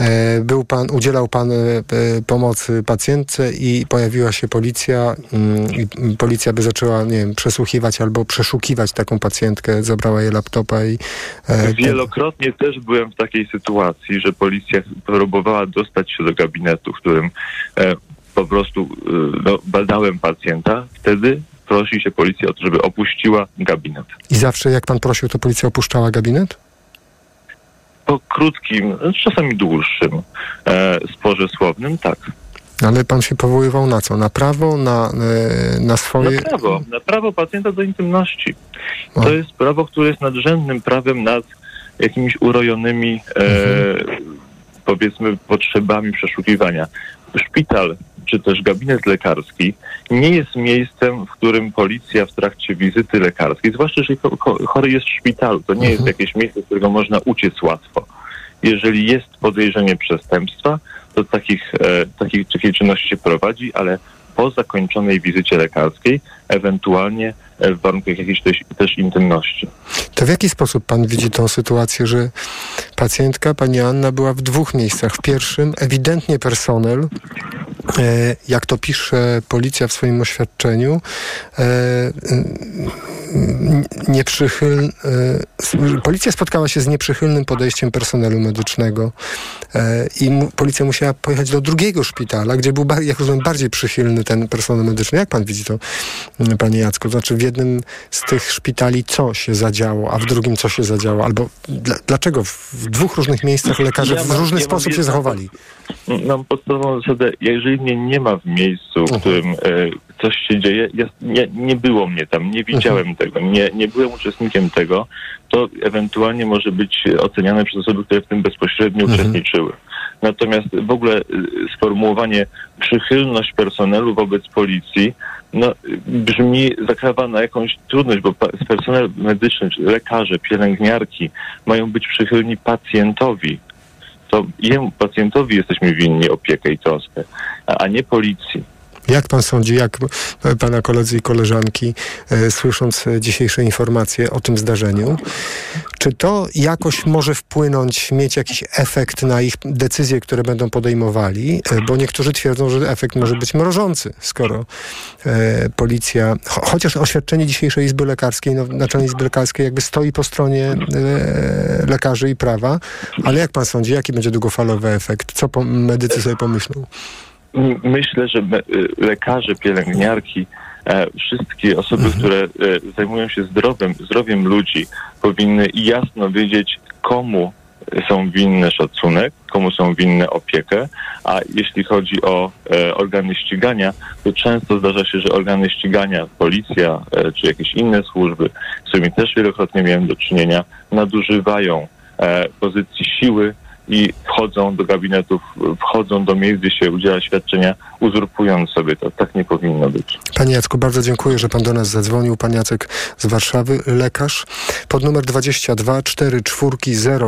e, był pan, udzielał pan e, e, pomocy pacjentce i pojawiła się policja mm, i mm, policja by zaczęła, nie wiem, przesłuchiwać albo przeszukiwać taką pacjentkę, zabrała jej laptopa i... E, Wielokrotnie też byłem w takiej sytuacji, że policja próbowała dostać się do gabinetu, w którym e, po prostu e, no, badałem pacjenta. Wtedy prosi się policja o to, żeby opuściła gabinet. I zawsze jak pan prosił, to policja opuszczała gabinet? po krótkim, czasami dłuższym e, sporze słownym, tak. Ale pan się powoływał na co? Na prawo, na, e, na swoje... Na prawo, na prawo pacjenta do intymności. To jest prawo, które jest nadrzędnym prawem nad jakimiś urojonymi, e, powiedzmy, potrzebami przeszukiwania. Szpital czy też gabinet lekarski nie jest miejscem, w którym policja w trakcie wizyty lekarskiej, zwłaszcza jeżeli cho- cho- chory jest w szpitalu, to nie jest jakieś miejsce, z którego można uciec łatwo. Jeżeli jest podejrzenie przestępstwa, to takich, e, takich, takiej czynności się prowadzi, ale po zakończonej wizycie lekarskiej, ewentualnie e, w warunkach jakiejś też, też intymności. To w jaki sposób pan widzi tą sytuację, że pacjentka, pani Anna, była w dwóch miejscach? W pierwszym ewidentnie personel, jak to pisze policja w swoim oświadczeniu, n- nieprzychyl, e, s- policja spotkała się z nieprzychylnym podejściem personelu medycznego e, i policja musiała pojechać do drugiego szpitala, gdzie był, jak rozumiem, bardziej przychylny ten personel medyczny. Jak pan widzi to, m, panie Jacku? To znaczy w jednym z tych szpitali co się zadziało, a w drugim co się zadziało? Albo dla, dlaczego w, dwóch różnych miejscach lekarze Ja w mam- różny ja sposób się zachowali? Mam podstawową zasadę, jeżeli mnie nie ma w miejscu, w którym e, coś się dzieje, ja, nie, nie było mnie tam, nie widziałem tego, nie, nie byłem uczestnikiem tego, to ewentualnie może być oceniane przez osoby, które w tym bezpośrednio uczestniczyły. Natomiast w ogóle e, sformułowanie przychylność personelu wobec policji no, brzmi, zakrawa na jakąś trudność, bo personel medyczny, czy lekarze, pielęgniarki mają być przychylni pacjentowi. To jemu, pacjentowi jesteśmy winni opiekę i troskę, a nie policji. Jak pan sądzi, jak pana koledzy i koleżanki, e, słysząc dzisiejsze informacje o tym zdarzeniu, czy to jakoś może wpłynąć, mieć jakiś efekt na ich decyzje, które będą podejmowali? E, Bo niektórzy twierdzą, że efekt może być mrożący, skoro e, policja, cho, chociaż oświadczenie dzisiejszej Izby Lekarskiej, no, Naczelnej Izby Lekarskiej jakby stoi po stronie e, lekarzy i prawa, ale jak pan sądzi, jaki będzie długofalowy efekt? Co medycy sobie pomyślą? Myślę, że y, lekarze, pielęgniarki, e, wszystkie osoby, które e, zajmują się zdrowiem, zdrowiem ludzi, powinny jasno wiedzieć, komu są winne szacunek, komu są winne opiekę, a jeśli chodzi o e, organy ścigania, to często zdarza się, że organy ścigania, policja e, czy jakieś inne służby, z którymi też wielokrotnie miałem do czynienia, nadużywają e, pozycji siły i wchodzą do gabinetów, wchodzą do miejsc, gdzie się udziela świadczenia, uzurpując sobie to. Tak nie powinno być. Panie Jacku, bardzo dziękuję, że pan do nas zadzwonił. Pan Jacek z Warszawy, lekarz. Pod numer 22 44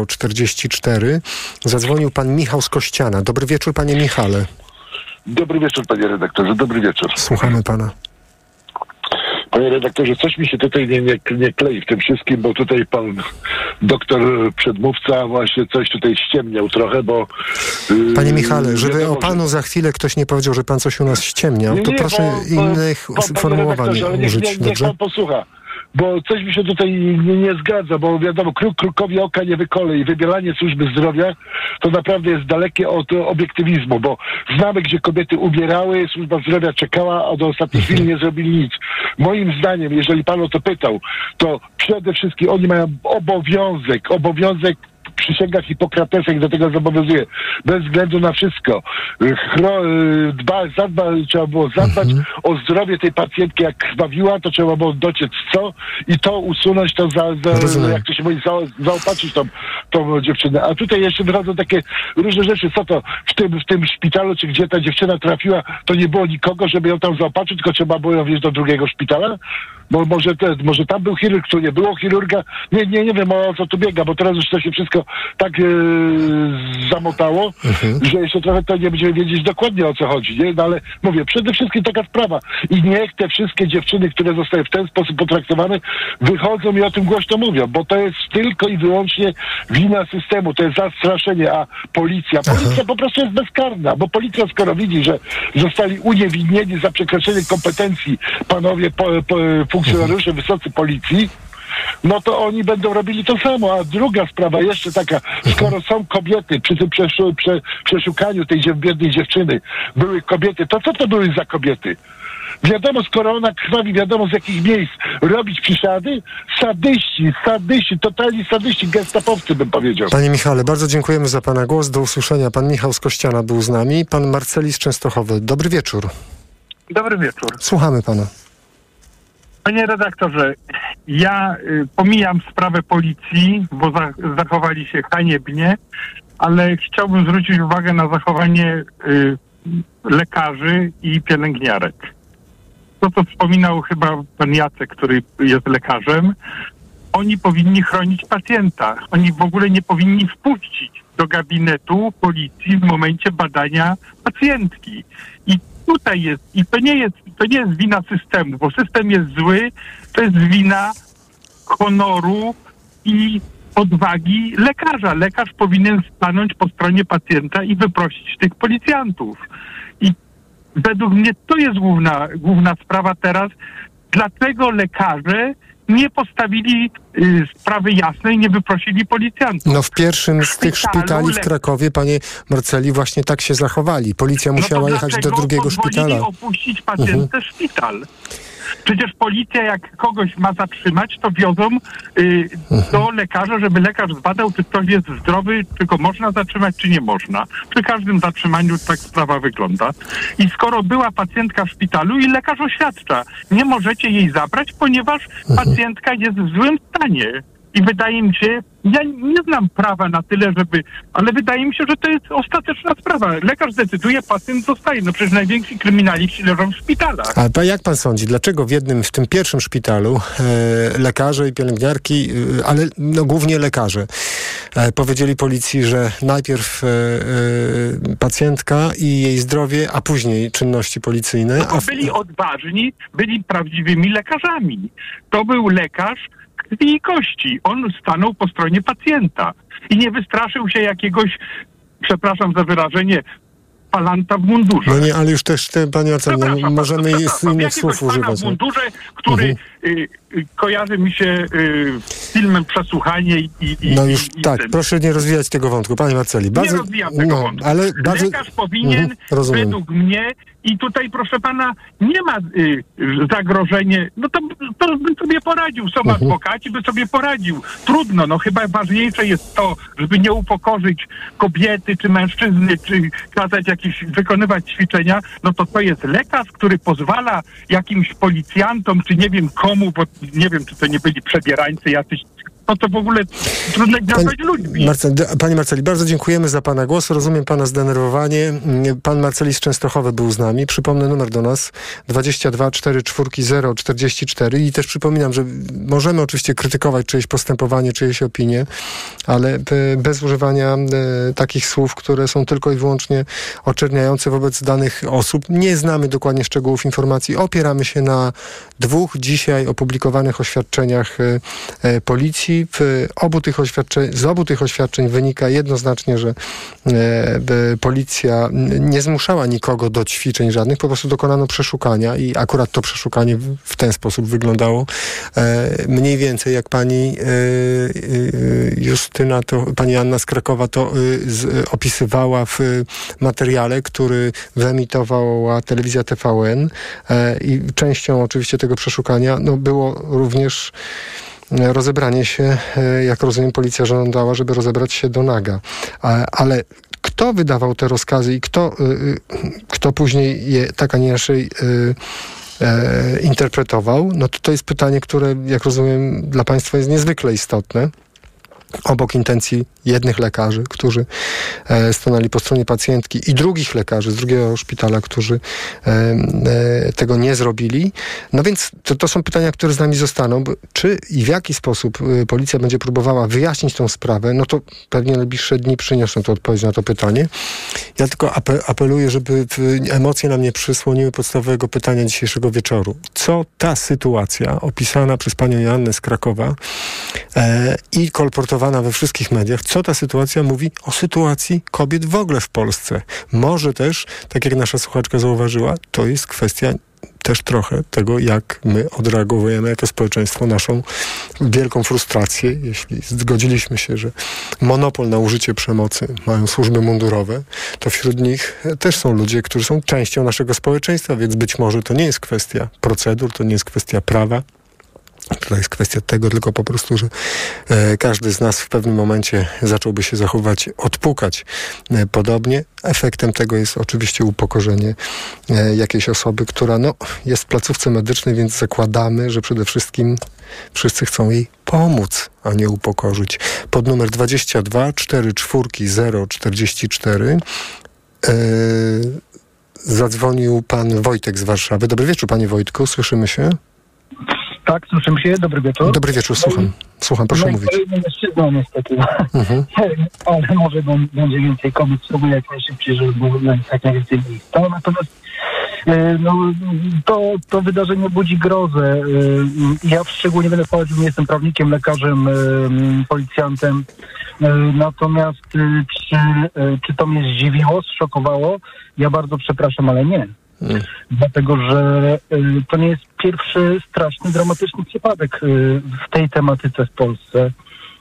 044 zadzwonił pan Michał z Kościana. Dobry wieczór, panie Michale. Dobry wieczór, panie redaktorze, dobry wieczór. Słuchamy pana. Panie redaktorze, coś mi się tutaj nie, nie, nie klei w tym wszystkim, bo tutaj pan doktor przedmówca właśnie coś tutaj ściemniał trochę, bo... yy, Panie Michale, żeby wiadomo, o panu za chwilę ktoś nie powiedział, że pan coś u nas ściemniał, Nie, to proszę bo- innych bo- sformułowań niech, użyć, niech, niech dobrze? pan posłucha. Bo coś mi się tutaj nie, nie zgadza, bo wiadomo, kruk krukowi oka nie wykole i wybieranie służby zdrowia to naprawdę jest dalekie od obiektywizmu, bo znamy, gdzie kobiety umierały, służba zdrowia czekała, a do ostatniej chwili nie zrobili nic. Moim zdaniem, jeżeli pan o to pytał, to przede wszystkim oni mają obowiązek, obowiązek przysięga Hipokratesa ich do tego zobowiązuje. Bez względu na wszystko. Chro, y, dba, zadba, trzeba było zadbać o zdrowie tej pacjentki. Jak krwawiła, to trzeba było dociec co i to usunąć, to za, za jak to się mówi, za, zaopatrzyć tą, tą dziewczynę. A tutaj jeszcze wychodzą takie różne rzeczy. Co to w tym, w tym szpitalu, czy gdzie ta dziewczyna trafiła, to nie było nikogo, żeby ją tam zaopatrzyć, tylko trzeba było ją wieźć do drugiego szpitala? Bo może, te, może tam był chirurg, tu nie było chirurga. Nie, nie, nie wiem o co tu biega, bo teraz już to się wszystko tak e, zamotało, że jeszcze trochę to nie będziemy wiedzieć dokładnie o co chodzi. Nie? No ale mówię, przede wszystkim taka sprawa. I niech te wszystkie dziewczyny, które zostały w ten sposób potraktowane, wychodzą i o tym głośno mówią, bo to jest tylko i wyłącznie wina systemu, to jest zastraszenie, a policja, policja po prostu jest bezkarna, bo policja skoro widzi, że zostali uniewinnieni za przekroczenie kompetencji panowie po, po, funkcjonariusze wysocy policji, no to oni będą robili to samo. A druga sprawa jeszcze taka, skoro są kobiety przy tym przeszu, prze, przeszukaniu tej biednej dziewczyny, były kobiety, to co to były za kobiety? wiadomo skoro ona krwawi, wiadomo z jakich miejsc, robić przysiady? Sadyści, sadyści, totalni sadyści, gestapowcy bym powiedział. Panie Michale, bardzo dziękujemy za Pana głos. Do usłyszenia. Pan Michał z Kościana był z nami. Pan Marceli z Częstochowy. Dobry wieczór. Dobry wieczór. Słuchamy Pana. Panie redaktorze, ja y, pomijam sprawę policji, bo za, zachowali się haniebnie, ale chciałbym zwrócić uwagę na zachowanie y, lekarzy i pielęgniarek. To, co wspominał chyba pan Jacek, który jest lekarzem, oni powinni chronić pacjenta. Oni w ogóle nie powinni wpuścić do gabinetu policji w momencie badania pacjentki. I tutaj jest, i to nie jest, to nie jest wina systemu, bo system jest zły, to jest wina honoru i odwagi lekarza. Lekarz powinien stanąć po stronie pacjenta i wyprosić tych policjantów. I według mnie to jest główna, główna sprawa teraz. Dlaczego lekarze nie postawili y, sprawy jasnej, nie wyprosili policjantów? No w pierwszym z tych szpitalu szpitali w Krakowie, panie Marceli, właśnie tak się zachowali. Policja musiała no jechać do drugiego szpitala. opuścić pacjentę szpital? Przecież policja, jak kogoś ma zatrzymać, to wiozą y, do lekarza, żeby lekarz zbadał, czy ktoś jest zdrowy, czy go można zatrzymać, czy nie można. Przy każdym zatrzymaniu tak sprawa wygląda. I skoro była pacjentka w szpitalu i lekarz oświadcza, nie możecie jej zabrać, ponieważ pacjentka jest w złym stanie. I wydaje mi się, ja nie znam prawa na tyle, żeby, ale wydaje mi się, że to jest ostateczna sprawa. Lekarz decyduje, pacjent zostaje. No przecież najwięksi kryminaliści leżą w szpitalach. A jak pan sądzi, dlaczego w jednym, w tym pierwszym szpitalu e, lekarze i pielęgniarki, e, ale no, głównie lekarze, e, powiedzieli policji, że najpierw e, e, pacjentka i jej zdrowie, a później czynności policyjne. A Bo w, byli odważni, byli prawdziwymi lekarzami. To był lekarz krwi i kości. On stanął po stronie pacjenta i nie wystraszył się jakiegoś, przepraszam za wyrażenie, palanta w mundurze. no nie, ale już też, te, panie Marceli, no, możemy innych słów używać. w mundurze, który Mhm. Y, y, kojarzy mi się y, filmem Przesłuchanie i, i, No już i tak, proszę nie rozwijać tego wątku, panie Marceli. Bardzo, nie rozwijam tego no, wątku. ale bardzo, Lekarz powinien, Mhm, według mnie, i tutaj proszę pana, nie ma y, zagrożenie, no to, to bym sobie poradził. Są Mhm. adwokaci, by sobie poradził. Trudno, no chyba ważniejsze jest to, żeby nie upokorzyć kobiety czy mężczyzny, czy kazać jakieś, wykonywać ćwiczenia, no to to jest lekarz, który pozwala jakimś policjantom, czy nie wiem komu, bo nie wiem, czy to nie byli przebierańcy jacyś, no to w ogóle trudno nazwać ludźmi. Marcel, Panie Marceli, bardzo dziękujemy za Pana głos. Rozumiem Pana zdenerwowanie. Mm, Pan Marceli z Częstochowy był z nami. Przypomnę numer do nas 22 44 044 i też przypominam, że możemy oczywiście krytykować czyjeś postępowanie, czyjeś opinie, ale e, bez używania e, takich słów, które są tylko i wyłącznie oczerniające wobec danych osób. Nie znamy dokładnie szczegółów informacji. Opieramy się na dwóch dzisiaj opublikowanych oświadczeniach e, policji. W obu tych z obu tych oświadczeń wynika jednoznacznie, że e, policja nie zmuszała nikogo do ćwiczeń żadnych, po prostu dokonano przeszukania i akurat to przeszukanie w, ten sposób wyglądało. E, mniej więcej jak pani e, Justyna, to pani Anna z Krakowa to opisywała w materiale, który wyemitowała telewizja TVN i częścią oczywiście tego przeszukania no, było również rozebranie się, e, jak rozumiem, policja żądała, żeby rozebrać się do naga. Ale kto wydawał te rozkazy i kto, y, y, kto później je tak, a nie inaczej e, interpretował, no to to jest pytanie, które, jak rozumiem, dla Państwa jest niezwykle istotne. Obok intencji jednych lekarzy, którzy e, stanęli po stronie pacjentki i drugich lekarzy z drugiego szpitala, którzy e, e, tego nie zrobili. No więc to, to są pytania, które z nami zostaną. Czy i w jaki sposób policja będzie próbowała wyjaśnić tą sprawę, no to pewnie najbliższe dni przyniosą to odpowiedź na to pytanie. Ja tylko ape, apeluję, żeby emocje nam nie przysłoniły podstawowego pytania dzisiejszego wieczoru. Co ta sytuacja opisana przez panią Joannę z Krakowa e, i kolportowana we wszystkich mediach, co ta sytuacja mówi o sytuacji kobiet w ogóle w Polsce. Może też, tak jak nasza słuchaczka zauważyła, to jest kwestia też trochę tego, jak my odreagowujemy jako społeczeństwo naszą wielką frustrację, jeśli zgodziliśmy się, że monopol na użycie przemocy mają służby mundurowe, to wśród nich też są ludzie, którzy są częścią naszego społeczeństwa, więc być może to nie jest kwestia procedur, to nie jest kwestia prawa, to jest kwestia tego tylko po prostu, że e, każdy z nas w pewnym momencie zacząłby się zachować, odpukać e, podobnie. Efektem tego jest oczywiście upokorzenie e, jakiejś osoby, która no, jest w placówce medycznej, więc zakładamy, że przede wszystkim wszyscy chcą jej pomóc, a nie upokorzyć. Pod numer 22 44 044 e, zadzwonił pan Wojtek z Warszawy. Dobry wieczór, panie Wojtku, słyszymy się? Tak, słyszymy się. Dobry wieczór. Dobry wieczór, słucham. Słucham, proszę no mówić. No mężczyzną niestety. Mhm. Ale może będzie więcej kobiet, spróbuję jak najszybciej, żeby było jak najwięcej miejsca. Natomiast e, no, to, to wydarzenie budzi grozę. E, Ja szczególnie będę wchodził, nie jestem prawnikiem, lekarzem, e, policjantem. Natomiast czy, czy to mnie zdziwiło, zszokowało? Ja bardzo przepraszam, ale nie. Mm. Dlatego, że to nie jest pierwszy straszny, dramatyczny przypadek y, w tej tematyce w Polsce.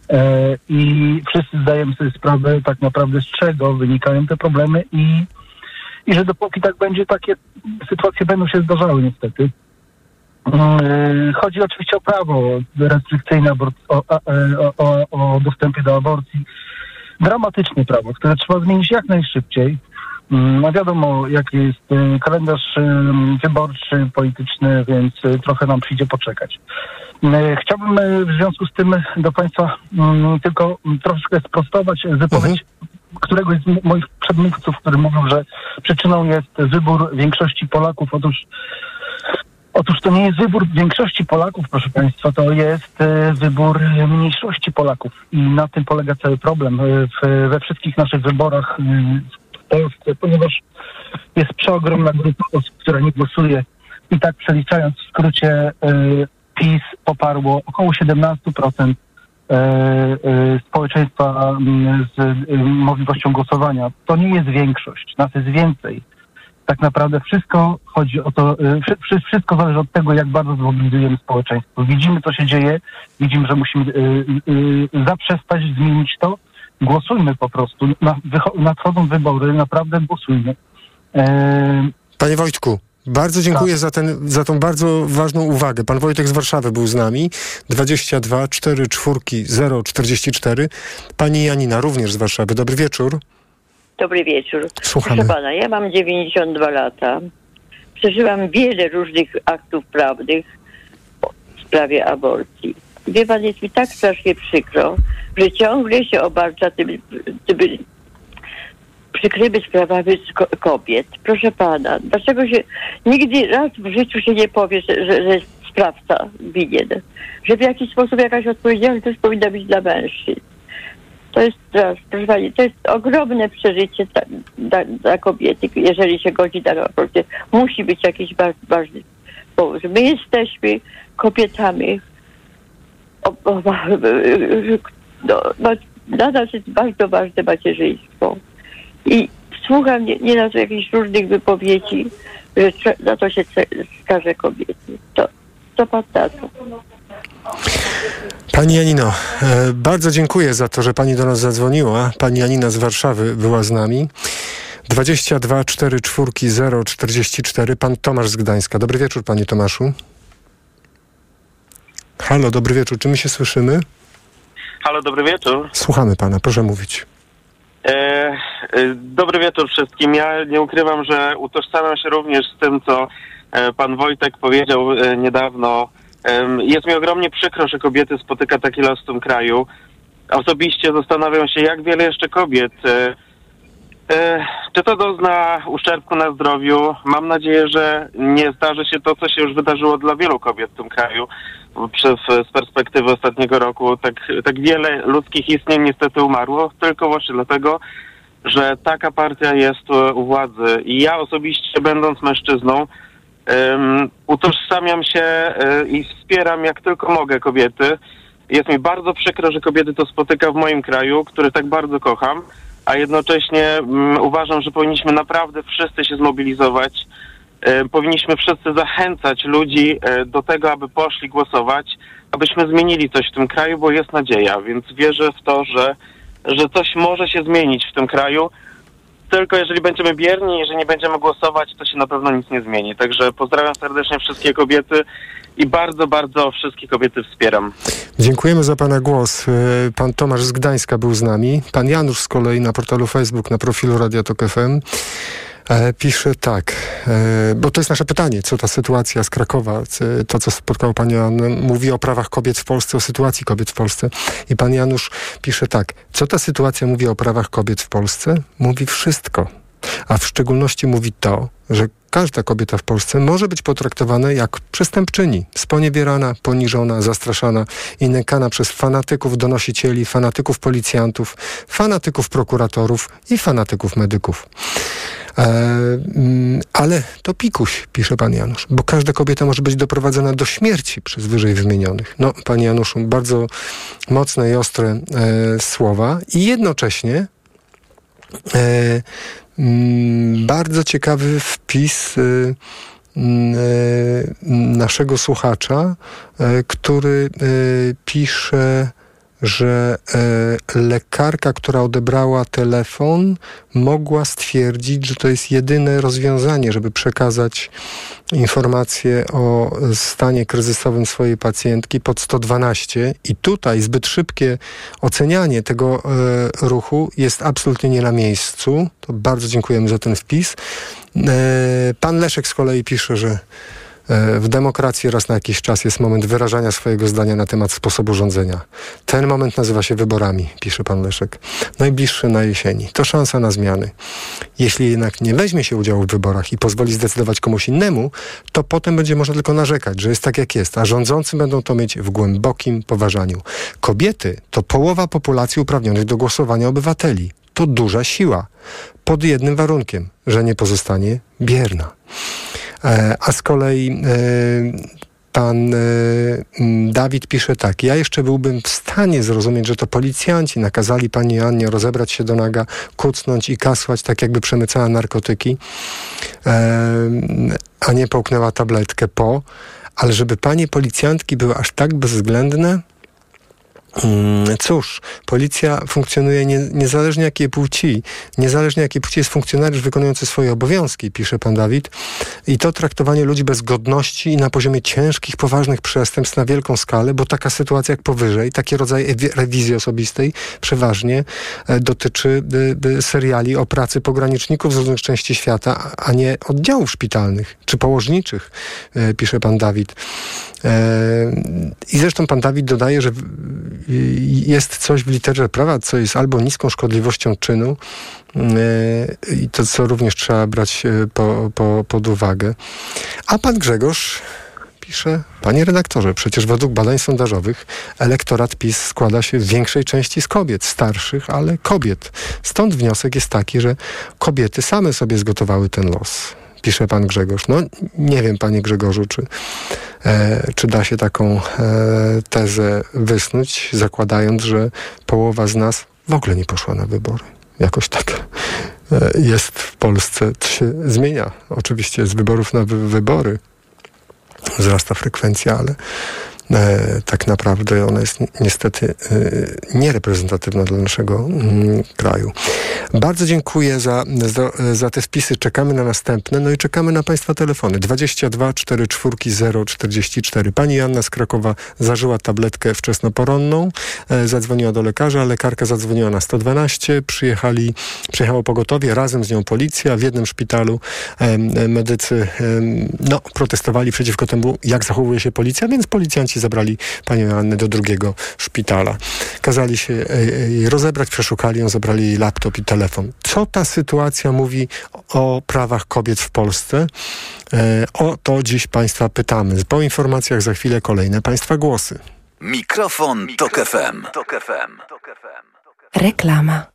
E, I wszyscy zdajemy sobie sprawę tak naprawdę z czego wynikają te problemy i, i że dopóki tak będzie, takie sytuacje będą się zdarzały niestety. Y, Chodzi oczywiście o prawo restrykcyjne e, o, o, o dostępie do aborcji. Dramatyczne prawo, które trzeba zmienić jak najszybciej. Mm, No wiadomo, jaki jest y, kalendarz y, wyborczy, polityczny, więc y, trochę nam przyjdzie poczekać. Chciałbym w związku z tym do Państwa mm, tylko troszeczkę sprostować wypowiedź któregoś z moich przedmówców, który mówił, że przyczyną jest wybór większości Polaków. Otóż Otóż to nie jest wybór większości Polaków, proszę Państwa, to jest wybór mniejszości Polaków i na tym polega cały problem we wszystkich naszych wyborach Polsce, ponieważ jest przeogromna grupa osób, która nie głosuje i tak przeliczając w skrócie e, PiS poparło około 17% e, e, społeczeństwa z możliwością głosowania. To nie jest większość, nas jest więcej tak naprawdę wszystko chodzi o to, wszy- wszy- wszystko zależy od tego, jak bardzo zmobilizujemy społeczeństwo. Widzimy, co się dzieje, widzimy, że musimy zaprzestać, zmienić to. Głosujmy po prostu. Nadchodzą wybory, naprawdę głosujmy. E, Panie Wojtku, bardzo dziękuję Tak. za, ten, za tą bardzo ważną uwagę. Pan Wojtek z Warszawy był z nami. 22 4 4 0 44. Pani Janina również z Warszawy. Dobry wieczór. Dobry wieczór. Słuchamy. Proszę pana, ja mam 92 lata. Przeżyłam wiele różnych aktów prawnych w sprawie aborcji. Wie pan, jest mi tak strasznie przykro, że ciągle się obarcza tymi, tymi przykrymi sprawami kobiet. Proszę pana, dlaczego się nigdy raz w życiu się nie powie, że, że, sprawca winien? Że w jakiś sposób jakaś odpowiedzialność powinna być dla mężczyzn. To jest, proszę pani, to jest ogromne przeżycie dla, kobiety, jeżeli się godzi na aborcję. Musi być jakiś ważny powód. My jesteśmy kobietami. O, o, no, dla nas jest bardzo ważne macierzyństwo. I słucham nie, nie jakichś różnych wypowiedzi, że za to się skaże kobiety. To, to pan to. Pani Janino, e, bardzo dziękuję za to, że pani do nas zadzwoniła. Pani Janina z Warszawy była z nami. 22 4 4 0 44. Pan Tomasz z Gdańska. Dobry wieczór, panie Tomaszu. Halo, dobry wieczór. Czy my się słyszymy? Halo, dobry wieczór. Słuchamy pana, proszę mówić. E, e, dobry wieczór wszystkim. Ja nie ukrywam, że utożsamiam się również z tym, co e, pan Wojtek powiedział e, niedawno. Jest mi ogromnie przykro, że kobiety spotyka taki los w tym kraju. Osobiście zastanawiam się, jak wiele jeszcze kobiet. E, czy to dozna uszczerbku na zdrowiu? Mam nadzieję, że nie zdarzy się to, co się już wydarzyło dla wielu kobiet w tym kraju. Przez, z perspektywy ostatniego roku tak, tak wiele ludzkich istnień niestety umarło, tylko właśnie dlatego, że taka partia jest u władzy. I ja osobiście, będąc mężczyzną, em, utożsamiam się e, i wspieram jak tylko mogę kobiety. Jest mi bardzo przykro, że kobiety to spotyka w moim kraju, który tak bardzo kocham, a jednocześnie mm, uważam, że powinniśmy naprawdę wszyscy się zmobilizować e, powinniśmy wszyscy zachęcać ludzi e, do tego, aby poszli głosować, abyśmy zmienili coś w tym kraju, bo jest nadzieja, więc wierzę w to, że, że coś może się zmienić w tym kraju. Tylko jeżeli będziemy bierni, jeżeli nie będziemy głosować, to się na pewno nic nie zmieni. Także pozdrawiam serdecznie wszystkie kobiety i bardzo, bardzo wszystkie kobiety wspieram. Dziękujemy za Pana głos. E, pan Tomasz z Gdańska był z nami. Pan Janusz z kolei na portalu Facebook, na profilu Radia Tok FM. E, pisze tak, e, bo to jest nasze pytanie, co ta sytuacja z Krakowa, to co spotkało Pani Joannę, mówi o prawach kobiet w Polsce, o sytuacji kobiet w Polsce. I Pan Janusz pisze tak, co ta sytuacja mówi o prawach kobiet w Polsce? Mówi wszystko. A w szczególności mówi to, że każda kobieta w Polsce może być potraktowana jak przestępczyni, sponiewierana, poniżona, zastraszana i nękana przez fanatyków donosicieli, fanatyków policjantów, fanatyków prokuratorów i fanatyków medyków. E, mm, ale to pikuś, pisze pan Janusz, bo każda kobieta może być doprowadzona do śmierci przez wyżej wymienionych. No, panie Januszu, bardzo mocne i ostre e, słowa i jednocześnie e, bardzo ciekawy wpis y, mm, y, naszego słuchacza, y, który pisze że e, lekarka, która odebrała telefon, mogła stwierdzić, że to jest jedyne rozwiązanie, żeby przekazać informacje o stanie kryzysowym swojej pacjentki pod 112 i tutaj zbyt szybkie ocenianie tego e, ruchu jest absolutnie nie na miejscu. To bardzo dziękujemy za ten wpis. E, pan Leszek z kolei pisze, że w demokracji raz na jakiś czas jest moment wyrażania swojego zdania na temat sposobu rządzenia. Ten moment nazywa się wyborami, pisze pan Leszek. Najbliższy na jesieni. To szansa na zmiany. Jeśli jednak nie weźmie się udziału w wyborach i pozwoli zdecydować komuś innemu, to potem będzie można tylko narzekać, że jest tak jak jest, a rządzący będą to mieć w głębokim poważaniu. Kobiety to połowa populacji uprawnionych do głosowania obywateli. To duża siła. Pod jednym warunkiem, że nie pozostanie bierna. E, a z kolei e, pan e, Dawid pisze tak. Ja jeszcze byłbym w stanie zrozumieć, że to policjanci nakazali pani Annie rozebrać się do naga, kucnąć i kasłać, tak jakby przemycała narkotyki, a nie połknęła tabletkę po. Ale żeby panie policjantki były aż tak bezwzględne, cóż, policja funkcjonuje nie, niezależnie jakiej płci, niezależnie jakiej płci jest funkcjonariusz wykonujący swoje obowiązki, pisze pan Dawid. I to traktowanie ludzi bez godności i na poziomie ciężkich, poważnych przestępstw na wielką skalę, bo taka sytuacja jak powyżej, taki rodzaj rewizji osobistej przeważnie e, dotyczy e, seriali o pracy pograniczników z różnych części świata, a nie oddziałów szpitalnych czy położniczych, e, pisze pan Dawid. I zresztą pan Dawid dodaje, że jest coś w literze prawa, co jest albo niską szkodliwością czynu, i to, co również trzeba brać po, po, pod uwagę. A pan Grzegorz pisze, panie redaktorze, przecież według badań sondażowych elektorat PiS składa się w większej części z kobiet, starszych, ale kobiet. Stąd wniosek jest taki, że kobiety same sobie zgotowały ten los pisze pan Grzegorz. No nie wiem, panie Grzegorzu, czy, e, czy da się taką e, tezę wysnuć, zakładając, że połowa z nas w ogóle nie poszła na wybory. Jakoś tak e, jest w Polsce. To się zmienia. Oczywiście z wyborów na wy wybory wzrasta frekwencja, ale e, tak naprawdę ona jest ni niestety e, niereprezentatywna dla naszego mm, kraju. Bardzo dziękuję za, za, za, te wpisy. Czekamy na następne. No i czekamy na Państwa telefony. 22 44 044. Pani Janna z Krakowa zażyła tabletkę wczesnoporonną, e, zadzwoniła do lekarza, lekarka zadzwoniła na 112, przyjechali, przyjechało pogotowie, razem z nią policja. W jednym szpitalu e, medycy e, no, protestowali przeciwko temu, jak zachowuje się policja, więc policjanci zabrali panią Joannę do drugiego szpitala. Kazali się e, jej rozebrać, przeszukali ją, zabrali jej laptop i telefon telefon. Co ta sytuacja mówi o prawach kobiet w Polsce? E, o to dziś Państwa pytamy. Po informacjach za chwilę kolejne Państwa głosy. Mikrofon, Tok FM. Tok FM. Reklama.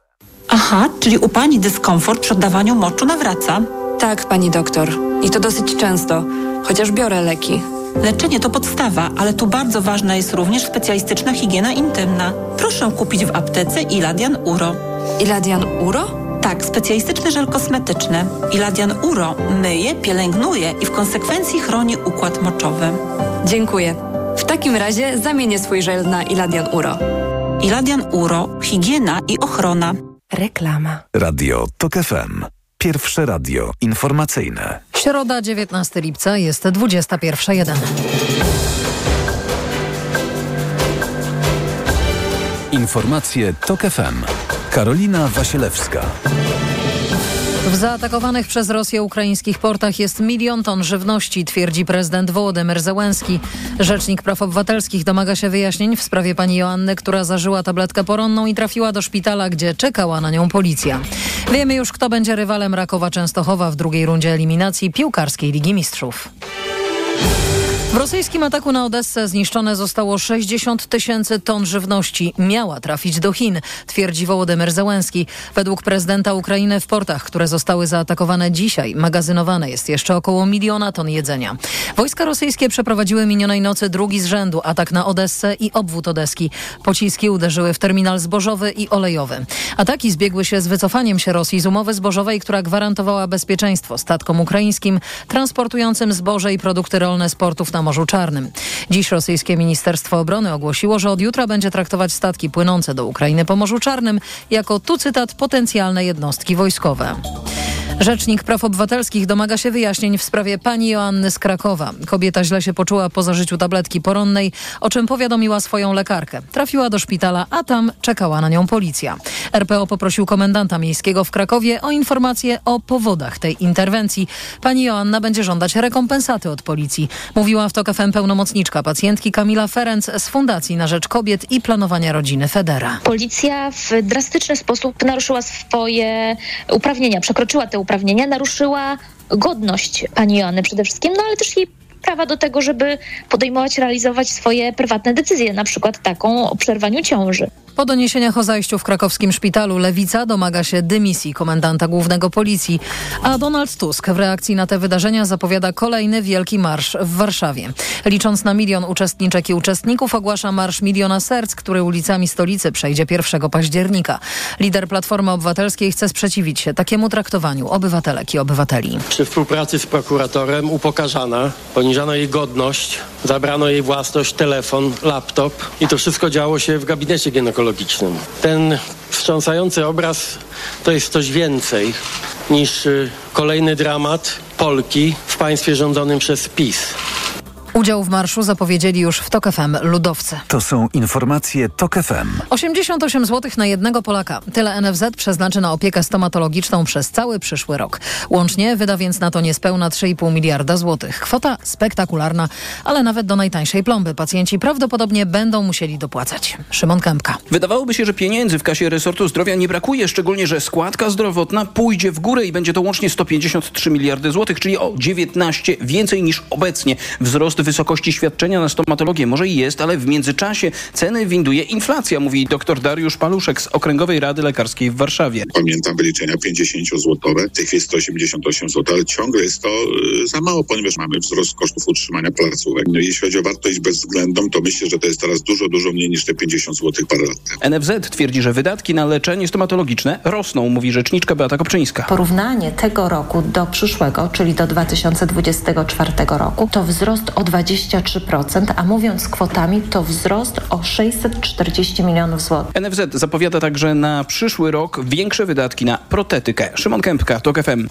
Aha, czyli u Pani dyskomfort przy oddawaniu moczu nawraca? Tak, Pani doktor. I to dosyć często, chociaż biorę leki. Leczenie to podstawa, ale tu bardzo ważna jest również specjalistyczna higiena intymna. Proszę kupić w aptece Iladian Uro. Iladian Uro? Tak, specjalistyczny żel kosmetyczny. Iladian Uro myje, pielęgnuje i w konsekwencji chroni układ moczowy. Dziękuję. W takim razie zamienię swój żel na Iladian Uro. Iladian Uro, higiena i ochrona. Reklama. Radio TOK FM. Pierwsze radio informacyjne. Środa, 19 lipca, jest 21.01. Informacje TOK FM. Karolina Wasielewska. W zaatakowanych przez Rosję ukraińskich portach jest milion ton żywności, twierdzi prezydent Wołodymyr Zełenski. Rzecznik Praw Obywatelskich domaga się wyjaśnień w sprawie pani Joanny, która zażyła tabletkę poronną i trafiła do szpitala, gdzie czekała na nią policja. Wiemy już, kto będzie rywalem Rakowa Częstochowa w drugiej rundzie eliminacji piłkarskiej Ligi Mistrzów. W rosyjskim ataku na Odessę zniszczone zostało 60 tysięcy ton żywności. Miała trafić do Chin, twierdzi Wołodymyr Zełenski. Według prezydenta Ukrainy w portach, które zostały zaatakowane dzisiaj, magazynowane jest jeszcze około miliona ton jedzenia. Wojska rosyjskie przeprowadziły minionej nocy drugi z rzędu atak na Odessę i obwód Odeski. Pociski uderzyły w terminal zbożowy i olejowy. Ataki zbiegły się z wycofaniem się Rosji z umowy zbożowej, która gwarantowała bezpieczeństwo statkom ukraińskim transportującym zboże i produkty rolne z portów na Morzu Czarnym. Dziś rosyjskie Ministerstwo Obrony ogłosiło, że od jutra będzie traktować statki płynące do Ukrainy po Morzu Czarnym jako, tu cytat, potencjalne jednostki wojskowe. Rzecznik Praw Obywatelskich domaga się wyjaśnień w sprawie pani Joanny z Krakowa. Kobieta źle się poczuła po zażyciu tabletki poronnej, o czym powiadomiła swoją lekarkę. Trafiła do szpitala, a tam czekała na nią policja. RPO poprosił komendanta miejskiego w Krakowie o informacje o powodach tej interwencji. Pani Joanna będzie żądać rekompensaty od policji. Mówiła w TOK FM pełnomocniczka pacjentki Kamila Ferenc z Fundacji na Rzecz Kobiet i Planowania Rodziny Federa. Policja w drastyczny sposób naruszyła swoje uprawnienia, przekroczyła te uprawnienia, naruszyła godność pani Joanny przede wszystkim, no ale też jej prawa do tego, żeby podejmować, realizować swoje prywatne decyzje, na przykład taką o przerwaniu ciąży. Po doniesieniach o zajściu w krakowskim szpitalu Lewica domaga się dymisji komendanta głównego policji, a Donald Tusk w reakcji na te wydarzenia zapowiada kolejny wielki marsz w Warszawie. Licząc na milion uczestniczek i uczestników ogłasza Marsz Miliona Serc, który ulicami stolicy przejdzie 1 października. Lider Platformy Obywatelskiej chce sprzeciwić się takiemu traktowaniu obywatelek i obywateli. Przy współpracy z prokuratorem upokarzana, poniżano jej godność, zabrano jej własność, telefon, laptop i to wszystko działo się w gabinecie ginekologicznym. Ten wstrząsający obraz to jest coś więcej niż y, kolejny dramat Polki w państwie rządzonym przez PiS. Udział w marszu zapowiedzieli już w TOK FM ludowcy. To są informacje TOK FM. 88 zł na jednego Polaka. Tyle NFZ przeznaczy na opiekę stomatologiczną przez cały przyszły rok. Łącznie wyda więc na to niespełna 3,5 miliarda złotych. Kwota spektakularna, ale nawet do najtańszej plomby pacjenci prawdopodobnie będą musieli dopłacać. Szymon Kępka. Wydawałoby się, że pieniędzy w kasie resortu zdrowia nie brakuje, szczególnie, że składka zdrowotna pójdzie w górę i będzie to łącznie 153 miliardy złotych, czyli o 19 więcej niż obecnie. Wzrost wysokości świadczenia na stomatologię może i jest, ale w międzyczasie ceny winduje inflacja, mówi dr Dariusz Paluszek z Okręgowej Rady Lekarskiej w Warszawie. Pamiętam wyliczenia 50-złotowe, w tej chwili 188 zł, ale ciągle jest to y, za mało, ponieważ mamy wzrost kosztów utrzymania placówek. No, jeśli chodzi o wartość bezwzględną, to myślę, że to jest teraz dużo, dużo mniej niż te 50 zł parę lat temu. NFZ twierdzi, że wydatki na leczenie stomatologiczne rosną, mówi rzeczniczka Beata Kopczyńska. Porównanie tego roku do przyszłego, czyli do 2024 roku, to wzrost o 23%, a mówiąc kwotami, to wzrost o 640 milionów złotych. NFZ zapowiada także na przyszły rok większe wydatki na protetykę. Szymon Kępka, TOK FM.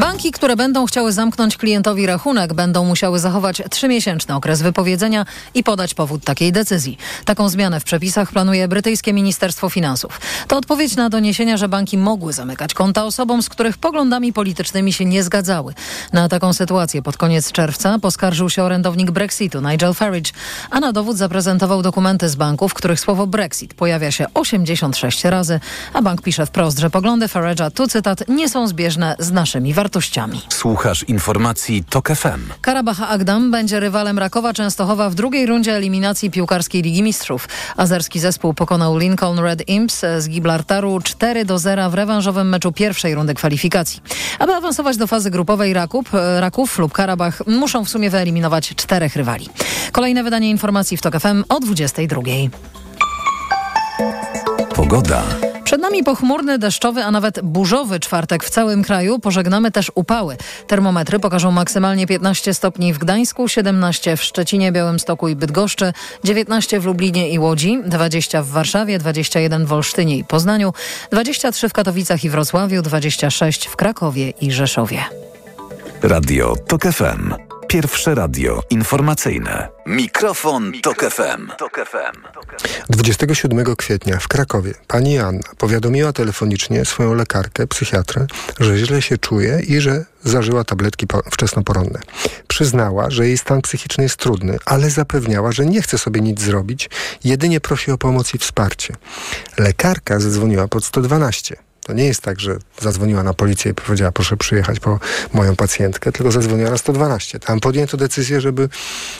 Banki, które będą chciały zamknąć klientowi rachunek, będą musiały zachować trzymiesięczny okres wypowiedzenia i podać powód takiej decyzji. Taką zmianę w przepisach planuje brytyjskie Ministerstwo Finansów. To odpowiedź na doniesienia, że banki mogły zamykać konta osobom, z których poglądami politycznymi się nie zgadzały. Na taką sytuację pod koniec czerwca poskarżył się orędownik Brexitu Nigel Farage, a na dowód zaprezentował dokumenty z banków, w których słowo Brexit pojawia się 86 razy, a bank pisze wprost, że poglądy Farage'a, tu cytat, nie są zbieżne z naszymi wartościami. Słuchasz informacji TOK FM. Karabach Agdam będzie rywalem Rakowa Częstochowa w drugiej rundzie eliminacji piłkarskiej Ligi Mistrzów. Azerski zespół pokonał Lincoln Red Imps z Gibraltaru 4 do 0 w rewanżowym meczu pierwszej rundy kwalifikacji. Aby awansować do fazy grupowej Raków, Raków lub Karabach muszą w sumie wyeliminować czterech rywali. Kolejne wydanie informacji w TOK FM o 22. Pogoda. Przed nami pochmurny, deszczowy, a nawet burzowy czwartek w całym kraju. Pożegnamy też upały. Termometry pokażą maksymalnie 15 stopni w Gdańsku, 17 w Szczecinie, Białymstoku i Bydgoszczy, 19 w Lublinie i Łodzi, 20 w Warszawie, 21 w Olsztynie i Poznaniu, 23 w Katowicach i Wrocławiu, 26 w Krakowie i Rzeszowie. Radio TOK FM. Pierwsze radio informacyjne. Mikrofon, Tok FM. 27 kwietnia w Krakowie pani Joanna powiadomiła telefonicznie swoją lekarkę, psychiatrę, że źle się czuje i że zażyła tabletki wczesnoporonne. Przyznała, że jej stan psychiczny jest trudny, ale zapewniała, że nie chce sobie nic zrobić, jedynie prosi o pomoc i wsparcie. Lekarka zadzwoniła pod 112. To nie jest tak, że zadzwoniła na policję i powiedziała, proszę przyjechać po moją pacjentkę, tylko zadzwoniła na 112. Tam podjęto decyzję, żeby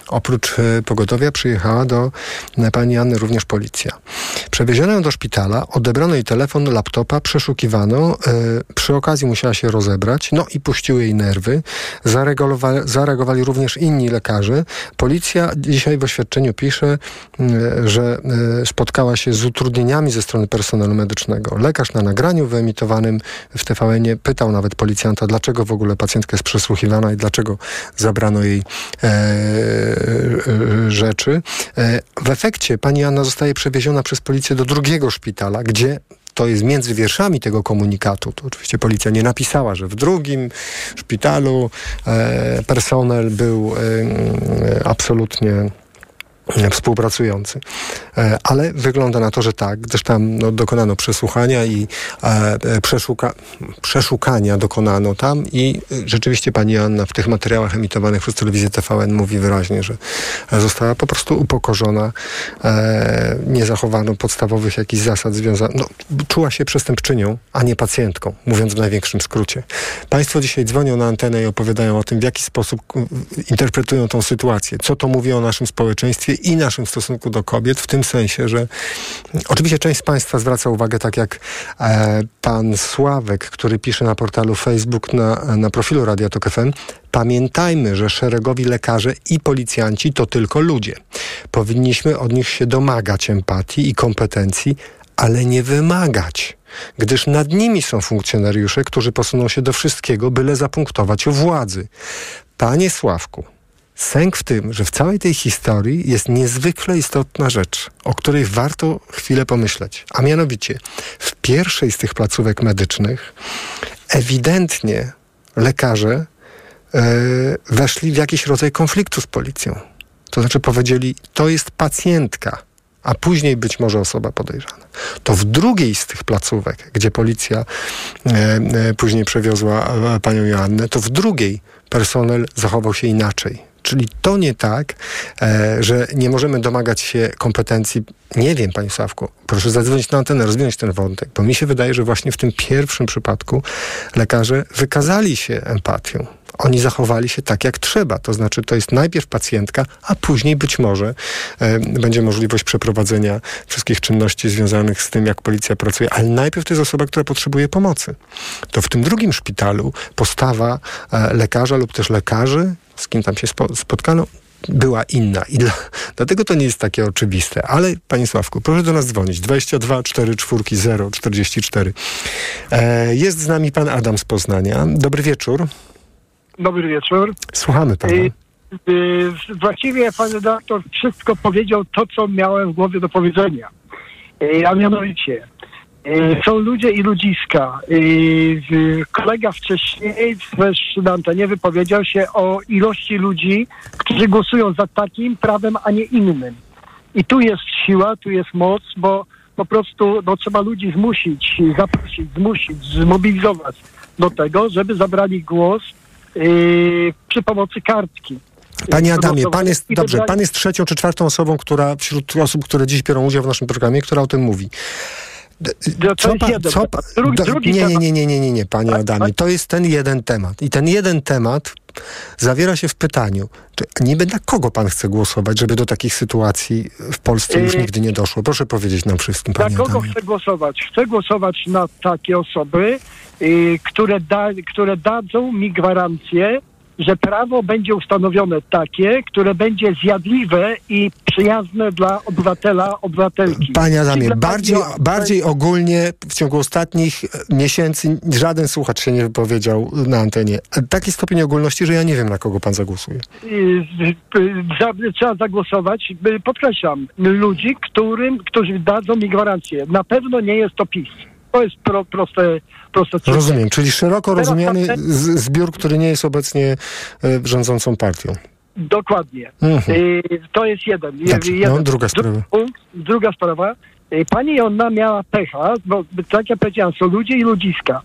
oprócz e, pogotowia przyjechała do e, pani Anny również policja. Przewieziono ją do szpitala, odebrano jej telefon, laptopa, przeszukiwano, e, przy okazji musiała się rozebrać, no i puściły jej nerwy. Zareagowali, zareagowali również inni lekarze. Policja dzisiaj w oświadczeniu pisze, że spotkała się z utrudnieniami ze strony personelu medycznego. Lekarz na nagraniu wyemitowanym w TVN-ie pytał nawet policjanta, dlaczego w ogóle pacjentka jest przesłuchiwana i dlaczego zabrano jej e, e, rzeczy. E, w efekcie pani Anna zostaje przewieziona przez policję do drugiego szpitala, gdzie to jest między wierszami tego komunikatu. To oczywiście policja nie napisała, że w drugim szpitalu e, personel był e, absolutnie współpracujący. E, ale wygląda na to, że tak, gdyż tam no, dokonano przesłuchania i e, e przeszuka, przeszukania dokonano tam i rzeczywiście pani Anna w tych materiałach emitowanych przez telewizję TVN mówi wyraźnie, że została po prostu upokorzona, e, nie zachowano podstawowych jakichś zasad związanych, no, czuła się przestępczynią, a nie pacjentką, mówiąc w największym skrócie. Państwo dzisiaj dzwonią na antenę i opowiadają o tym, w jaki sposób interpretują tą sytuację, co to mówi o naszym społeczeństwie i naszym stosunku do kobiet, w tym sensie, że oczywiście część z Państwa zwraca uwagę, tak jak e, pan Sławek, który pisze na portalu Facebook na, na profilu Radia Tok FM, Pamiętajmy, że szeregowi lekarze i policjanci to tylko ludzie. Powinniśmy od nich się domagać empatii i kompetencji, ale nie wymagać, gdyż nad nimi są funkcjonariusze, którzy posuną się do wszystkiego, byle zapunktować u władzy. Panie Sławku, Sęk w tym, że w całej tej historii jest niezwykle istotna rzecz, o której warto chwilę pomyśleć. A mianowicie, w pierwszej z tych placówek medycznych ewidentnie lekarze e, weszli w jakiś rodzaj konfliktu z policją. To znaczy powiedzieli, to jest pacjentka, a później być może osoba podejrzana. To w drugiej z tych placówek, gdzie policja e, e, później przewiozła e, panią Joannę, to w drugiej personel zachował się inaczej. Czyli to nie tak, e, że nie możemy domagać się kompetencji. Nie wiem, Panie Sławku, proszę zadzwonić na antenę, rozwinąć ten wątek, bo mi się wydaje, że właśnie w tym pierwszym przypadku lekarze wykazali się empatią. Oni zachowali się tak, jak trzeba. To znaczy, to jest najpierw pacjentka, a później być może e, będzie możliwość przeprowadzenia wszystkich czynności związanych z tym, jak policja pracuje, ale najpierw to jest osoba, która potrzebuje pomocy. To w tym drugim szpitalu postawa e, lekarza lub też lekarzy z kim tam się spo, spotkano, była inna i dla, dlatego to nie jest takie oczywiste. Ale Panie Sławku, proszę do nas dzwonić. 22 44 0 44. E, jest z nami Pan Adam z Poznania. Dobry wieczór. Dobry wieczór. Słuchamy Pana. E, właściwie Pan redaktor wszystko powiedział to, co miałem w głowie do powiedzenia. E, a mianowicie, są ludzie i ludziska. E, kolega wcześniej też na antenie wypowiedział się o ilości ludzi, którzy głosują za takim prawem, a nie innym. I tu jest siła, tu jest moc, bo po prostu no, trzeba ludzi zmusić, zaprosić, zmusić, zmobilizować do tego, żeby zabrali głos yy, przy pomocy kartki. Panie Adamie, pan jest, dobrze, pan jest trzecią czy czwartą osobą, która wśród osób, które dziś biorą udział w naszym programie, która o tym mówi. Co pan, co drugi, nie, nie, nie, nie, nie, nie, panie tak, Adamie. To jest ten jeden temat. I ten jeden temat zawiera się w pytaniu, czy niby na kogo pan chce głosować, żeby do takich sytuacji w Polsce już yy, nigdy nie doszło? Proszę powiedzieć nam wszystkim, panie Na kogo Adamie. chcę głosować? Chcę głosować na takie osoby, yy, które, da, które dadzą mi gwarancję, że prawo będzie ustanowione takie, które będzie zjadliwe i przyjazne dla obywatela, obywatelki. Panie Adamie, bardziej, pani- bardziej ogólnie w ciągu ostatnich e, miesięcy żaden słuchacz się nie wypowiedział na antenie. Taki stopień ogólności, że ja nie wiem, na kogo pan zagłosuje. Za, trzeba zagłosować, podkreślam, ludzi, którym, którzy dadzą mi gwarancję. Na pewno nie jest to PiS. To jest pro, proste, cyfry. Rozumiem, czyli szeroko Teraz rozumiany z- zbiór, który nie jest obecnie e, rządzącą partią. Dokładnie. Mhm. Y, to jest jeden. Je- Dobrze, jeden. no, druga sprawa. Druga sprawa. Y, Pani Jonna miała pecha, bo tak jak powiedziałem, są ludzie i ludziska.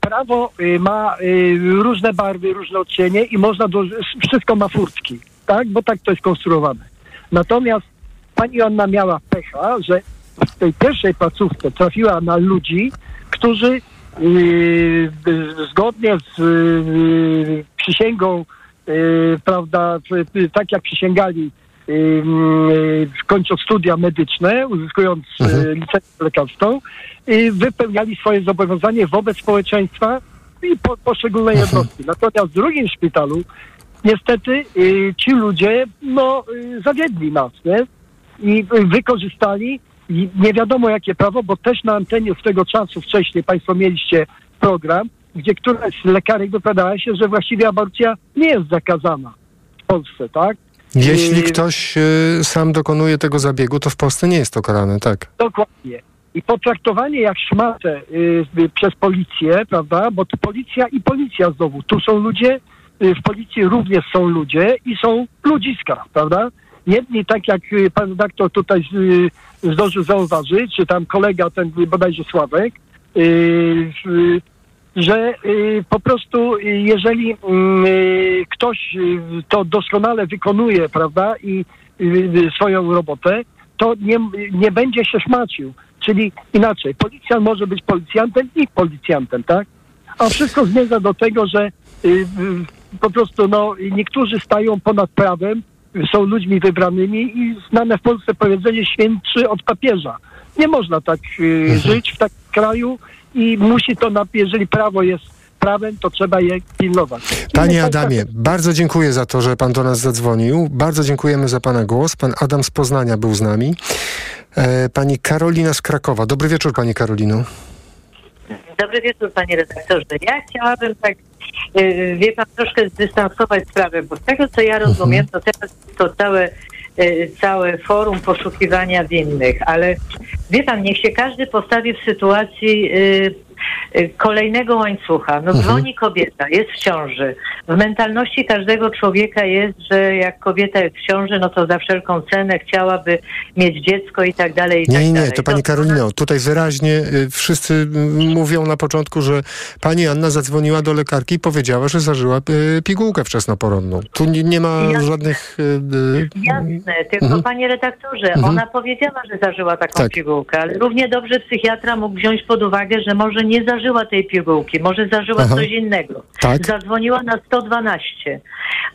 Prawo ma różne barwy, różne odcienie i można, do, wszystko ma furtki, tak? Bo tak to jest konstruowane. Natomiast pani Joanna miała pecha, że w tej pierwszej placówce trafiła na ludzi, którzy zgodnie z yy, przysięgą, prawda, y, tak jak przysięgali, yy, kończąc studia medyczne, uzyskując Mhm. licencję lekarską, wypełniali swoje zobowiązanie wobec społeczeństwa i po, poszczególne jednostki. Natomiast w drugim szpitalu niestety y, ci ludzie no, y, zawiedli nas, nie? I y, wykorzystali i nie wiadomo jakie prawo, bo też na antenie swego czasu wcześniej Państwo mieliście program, gdzie któraś z lekarek wypowiadała się, że właściwie aborcja nie jest zakazana w Polsce, tak? Jeśli Y, ktoś e, sam dokonuje tego zabiegu, to w Polsce nie jest to karane, tak. Dokładnie. I potraktowanie jak szmatę y, y, przez policję, prawda? Bo to policja i policja znowu. Tu są ludzie, y, w policji również są ludzie i są ludziska, prawda? Jedni, tak jak y, pan redaktor tutaj y, zdążył zauważyć, czy tam kolega ten bodajże Sławek, y, że po prostu jeżeli mm, ktoś to doskonale wykonuje, prawda, i swoją robotę, to nie, nie będzie się szmacił. Czyli inaczej, policjant może być policjantem i policjantem, tak? A wszystko zmierza do tego, że po prostu no, niektórzy stają ponad prawem, są ludźmi wybranymi i znane w Polsce powiedzenie świętszy od papieża. Nie można tak y, żyć w takim kraju i musi to, na, jeżeli prawo jest prawem, to trzeba je pilnować. Panie Adamie, bardzo dziękuję za to, że pan do nas zadzwonił. Bardzo dziękujemy za pana głos. Pan Adam z Poznania był z nami. E, pani Karolina z Krakowa. Dobry wieczór, pani Karolino. Dobry wieczór, panie redaktorze. Ja chciałabym tak, y, wie pan, troszkę zdystansować sprawę, bo z tego, co ja rozumiem, to teraz to całe, y, całe forum poszukiwania winnych, ale wie pan, niech się każdy postawi w sytuacji y, kolejnego łańcucha. No dzwoni kobieta, jest w ciąży. W mentalności każdego człowieka jest, że jak kobieta jest w ciąży, no to za wszelką cenę chciałaby mieć dziecko i tak dalej, i Nie, tak nie, dalej. to pani Karolino, tutaj wyraźnie y, wszyscy y, mówią na początku, że pani Anna zadzwoniła do lekarki i powiedziała, że zażyła y, pigułkę wczesnoporodną. Tu nie, ma Jasne. żadnych... y, y, Jasne, tylko Mhm. panie redaktorze, Mhm. ona powiedziała, że zażyła taką Tak. pigułkę, ale równie dobrze psychiatra mógł wziąć pod uwagę, że może nie zażyła tej pigułki, może zażyła Aha. coś innego. Tak. Zadzwoniła na 112,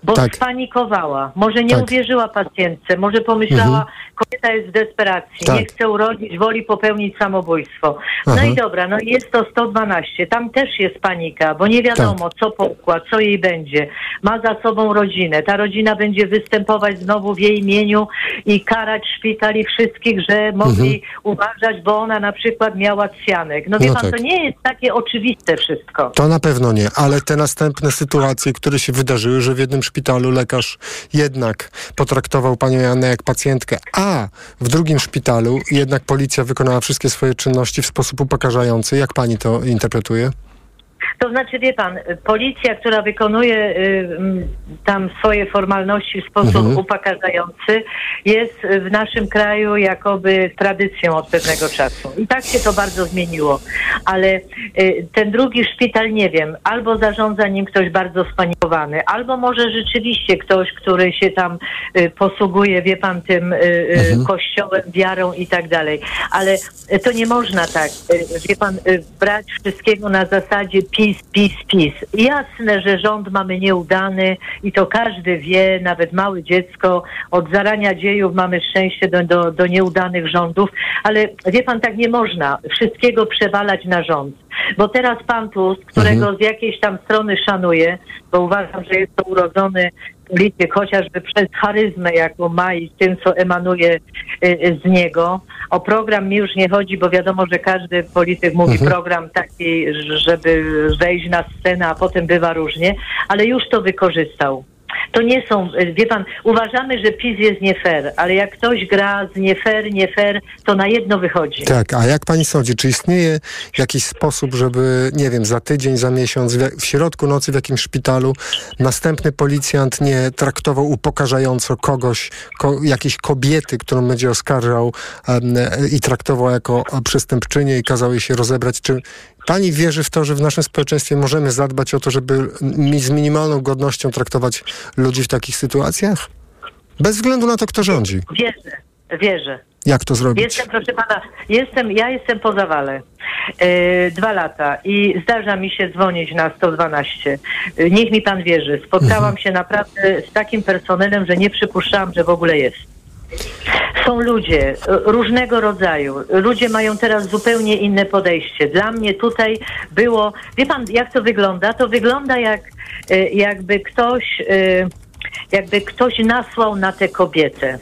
bo Tak. spanikowała, może nie Tak. uwierzyła pacjentce, może pomyślała, Mhm. kobieta jest w desperacji, Tak. nie chce urodzić, woli popełnić samobójstwo. No Aha. i dobra, no jest to 112, tam też jest panika, bo nie wiadomo, Tak. co pokład, co jej będzie. Ma za sobą rodzinę, ta rodzina będzie występować znowu w jej imieniu i karać szpital i wszystkich, że mogli uważać, bo ona na przykład miała cjanek. No wie No pan, tak. to nie jest takie oczywiste wszystko. To na pewno nie, ale te następne sytuacje, które się wydarzyły, że w jednym szpitalu lekarz jednak potraktował panią Janę jak pacjentkę, a w drugim szpitalu jednak policja wykonała wszystkie swoje czynności w sposób upokarzający. Jak pani to interpretuje? To znaczy, wie pan, policja, która wykonuje y, tam swoje formalności w sposób Mhm. upokarzający, jest w naszym kraju jakoby tradycją od pewnego czasu. I tak się to bardzo zmieniło. Ale y, ten drugi szpital, nie wiem, albo zarządza nim ktoś bardzo spanikowany, albo może rzeczywiście ktoś, który się tam y, posługuje, wie pan, tym Mhm. kościołem, wiarą i tak dalej. Ale to nie można tak, wie pan, brać wszystkiego na zasadzie PiS, PiS, PiS. Jasne, że rząd mamy nieudany i to każdy wie, nawet małe dziecko. Od zarania dziejów mamy szczęście do, do, do nieudanych rządów, ale wie pan, tak nie można wszystkiego przewalać na rząd. Bo teraz pan Tusk, którego z jakiejś tam strony szanuję, bo uważam, że jest to urodzony polityk, chociażby przez charyzmę, jaką ma i tym, co emanuje y, z niego. O program mi już nie chodzi, bo wiadomo, że każdy polityk mówi Mhm. program taki, żeby wejść na scenę, a potem bywa różnie, ale już to wykorzystał. To nie są, wie pan, uważamy, że PiS jest nie fair, ale jak ktoś gra z nie fair, nie fair, to na jedno wychodzi. Tak, a jak pani sądzi, czy istnieje jakiś sposób, żeby, nie wiem, za tydzień, za miesiąc, w, środku nocy w jakimś szpitalu następny policjant nie traktował upokarzająco kogoś, ko, jakiejś kobiety, którą będzie oskarżał em, i traktował jako przestępczynię i kazał jej się rozebrać? Czy pani wierzy w to, że w naszym społeczeństwie możemy zadbać o to, żeby z minimalną godnością traktować ludzi w takich sytuacjach? Bez względu na to, kto rządzi. Wierzę, wierzę. Jak to zrobić? Jestem, proszę pana, jestem, ja jestem po zawale. E, dwa lata i zdarza mi się dzwonić na 112. E, niech mi pan wierzy. Spotkałam się naprawdę z takim personelem, że nie przypuszczałam, że w ogóle jest. Są ludzie różnego rodzaju. Ludzie mają teraz zupełnie inne podejście. Dla mnie tutaj było, wie pan, jak to wygląda? To wygląda jak e, jakby ktoś, e, jakby ktoś nasłał na tę kobietę.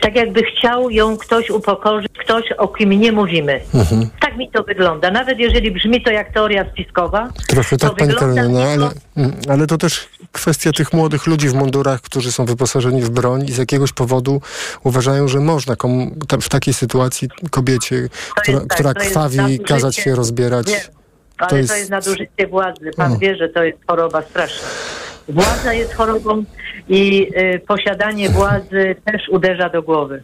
Tak jakby chciał ją ktoś upokorzyć, ktoś o kim nie mówimy. Mhm. Tak mi to wygląda. Nawet jeżeli brzmi to jak teoria spiskowa, Trochę tak, pani Karolina, no, ale, mm, ale to też kwestia tych młodych ludzi w mundurach, którzy są wyposażeni w broń i z jakiegoś powodu uważają, że można komu, ta, w takiej sytuacji kobiecie, która, tak, która jest krwawi, kazać się rozbierać. Wiem, ale To to jest- jest, nadużycie władzy. Pan O. wie, że to jest choroba straszna. Władza jest chorobą i y, posiadanie władzy też uderza do głowy.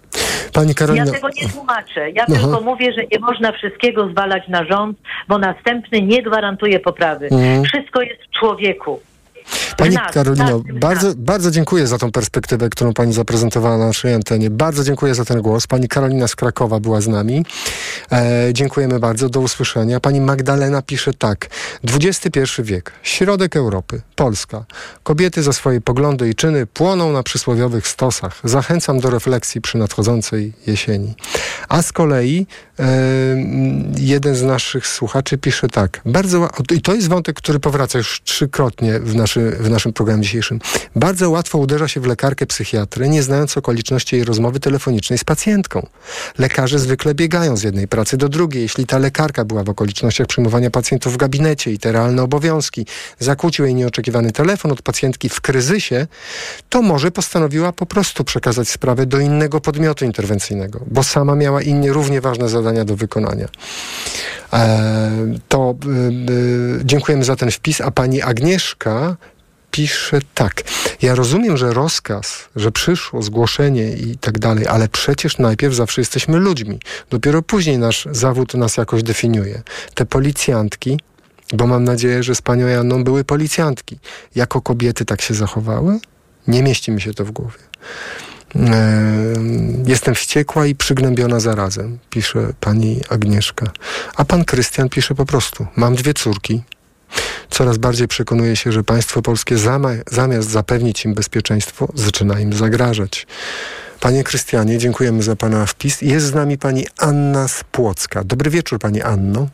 Pani Karolina, Ja tego nie tłumaczę. Ja Aha. tylko mówię, że nie można wszystkiego zwalać na rząd, bo następny nie gwarantuje poprawy. Mhm. Wszystko jest w człowieku. Pani Karolino, z bardzo, bardzo dziękuję za tą perspektywę, którą Pani zaprezentowała na naszej antenie. Bardzo dziękuję za ten głos. Pani Karolina z Krakowa była z nami. E, dziękujemy bardzo. Do usłyszenia. Pani Magdalena pisze tak. XXI wiek. Środek Europy. Polska. Kobiety za swoje poglądy i czyny płoną na przysłowiowych stosach. Zachęcam do refleksji przy nadchodzącej jesieni. A z kolei e, jeden z naszych słuchaczy pisze tak. Bardzo, i to jest wątek, który powraca już trzykrotnie w, naszy, w naszym programie dzisiejszym. Bardzo łatwo uderza się w lekarkę psychiatrę, nie znając okoliczności jej rozmowy telefonicznej z pacjentką. Lekarze zwykle biegają z jednej pracy do drugiej. Jeśli ta lekarka była w okolicznościach przyjmowania pacjentów w gabinecie i te realne obowiązki zakłócił jej nieoczekiwany telefon od pacjentki w kryzysie, to może postanowiła po prostu przekazać sprawę do innego podmiotu interwencyjnego, bo sama miała inne równie ważne zadania do wykonania. E, to y, y, dziękujemy za ten wpis, a pani Agnieszka pisze tak. Ja rozumiem, że rozkaz, że przyszło zgłoszenie i tak dalej, ale przecież najpierw zawsze jesteśmy ludźmi. Dopiero później nasz zawód nas jakoś definiuje. Te policjantki, bo mam nadzieję, że z panią Janną były policjantki, jako kobiety tak się zachowały? Nie mieści mi się to w głowie. Em, Jestem wściekła i przygnębiona zarazem, pisze pani Agnieszka. A pan Krystian pisze po prostu: Mam dwie córki. Coraz bardziej przekonuję się, że państwo polskie zamiast zapewnić im bezpieczeństwo, zaczyna im zagrażać. Panie Krystianie, dziękujemy za pana wpis. Jest z nami pani Anna z Płocka. Dobry wieczór, pani Anno.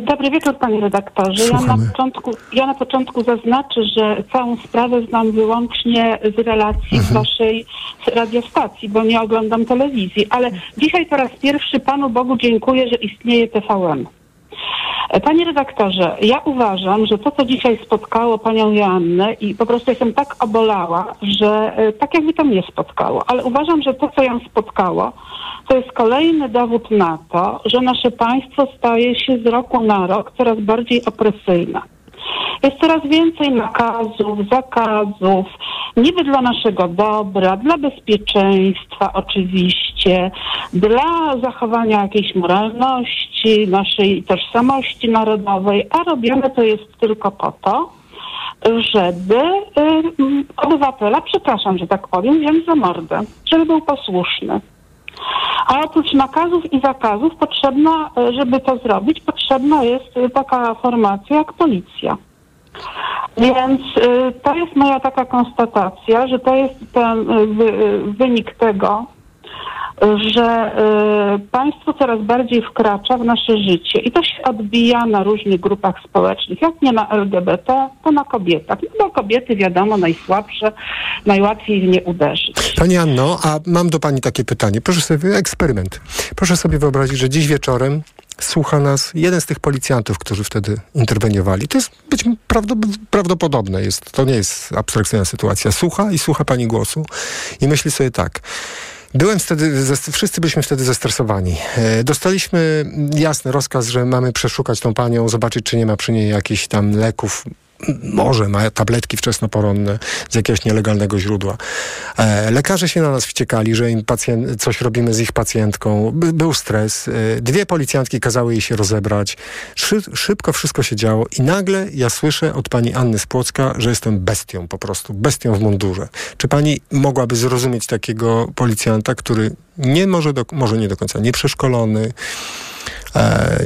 Dobry wieczór, panie redaktorze. Ja na, początku, ja na początku zaznaczę, że całą sprawę znam wyłącznie z relacji z waszej radiostacji, bo nie oglądam telewizji. Ale dzisiaj po raz pierwszy Panu Bogu dziękuję, że istnieje TVN. Panie redaktorze, ja uważam, że to, co dzisiaj spotkało panią Joannę i po prostu jestem tak obolała, że e, tak jakby to mnie spotkało, ale uważam, że to, co ją spotkało, to jest kolejny dowód na to, że nasze państwo staje się z roku na rok coraz bardziej opresyjne. Jest coraz więcej nakazów, zakazów, niby dla naszego dobra, dla bezpieczeństwa oczywiście, dla zachowania jakiejś moralności, naszej tożsamości narodowej, a robione to jest tylko po to, żeby y, obywatela, przepraszam, że tak powiem, wziąć za mordę, żeby był posłuszny. A oprócz nakazów i zakazów potrzebna, y, żeby to zrobić, potrzebna jest y, taka formacja jak policja. Więc y, to jest moja taka konstatacja, że to jest ten wy, wynik tego, że y, państwo coraz bardziej wkracza w nasze życie i to się odbija na różnych grupach społecznych. Jak nie na LGBT, to na kobietach. No bo kobiety, wiadomo, najsłabsze, najłatwiej w nie uderzyć. Pani Anno, a mam do Pani takie pytanie. Proszę sobie, eksperyment. Proszę sobie wyobrazić, że dziś wieczorem słucha nas jeden z tych policjantów, którzy wtedy interweniowali. To jest być prawdopodobne, jest, to nie jest abstrakcyjna sytuacja. Słucha i słucha Pani głosu i myśli sobie tak. Byłem wtedy, wszyscy byliśmy wtedy zestresowani. E, dostaliśmy jasny rozkaz, że mamy przeszukać tą panią, zobaczyć, czy nie ma przy niej jakichś tam leków, może ma tabletki wczesnoporonne z jakiegoś nielegalnego źródła. E, lekarze się na nas wściekali, że im pacjent, coś robimy z ich pacjentką. By, był stres. E, dwie policjantki kazały jej się rozebrać. Szy, szybko wszystko się działo i nagle ja słyszę od pani Anny Spłocka, że jestem bestią po prostu, bestią w mundurze. Czy pani mogłaby zrozumieć takiego policjanta, który nie może, do, może nie do końca nieprzeszkolony,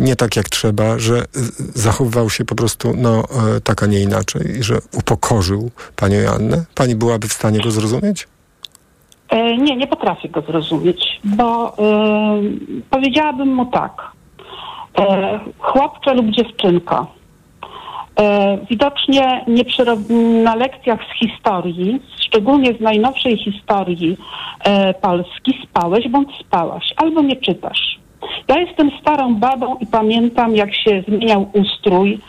nie tak jak trzeba, że zachowywał się po prostu no, e, tak, a nie inaczej, że upokorzył panią Joannę? Pani byłaby w stanie go zrozumieć? E, nie, nie potrafię go zrozumieć, bo e, powiedziałabym mu tak. E, chłopcze lub dziewczynko, e, widocznie nie na lekcjach z historii, szczególnie z najnowszej historii e, Polski, spałeś bądź spałaś, albo nie czytasz. Ja jestem starą babą i pamiętam, jak się zmieniał ustrój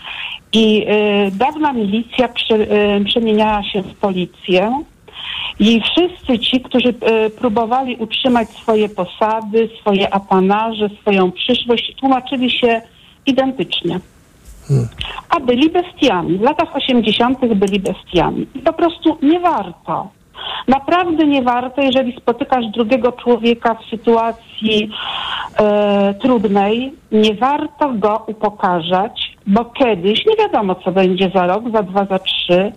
i y, dawna milicja prze, y, przemieniała się w policję. I wszyscy ci, którzy y, próbowali utrzymać swoje posady, swoje apanarze, swoją przyszłość, tłumaczyli się identycznie. Hmm. A byli bestiami. W latach 80. byli bestiami. I po prostu nie warto Naprawdę nie warto, jeżeli spotykasz drugiego człowieka w sytuacji e, trudnej, nie warto go upokarzać, bo kiedyś, nie wiadomo co będzie za rok, za dwa, za trzy,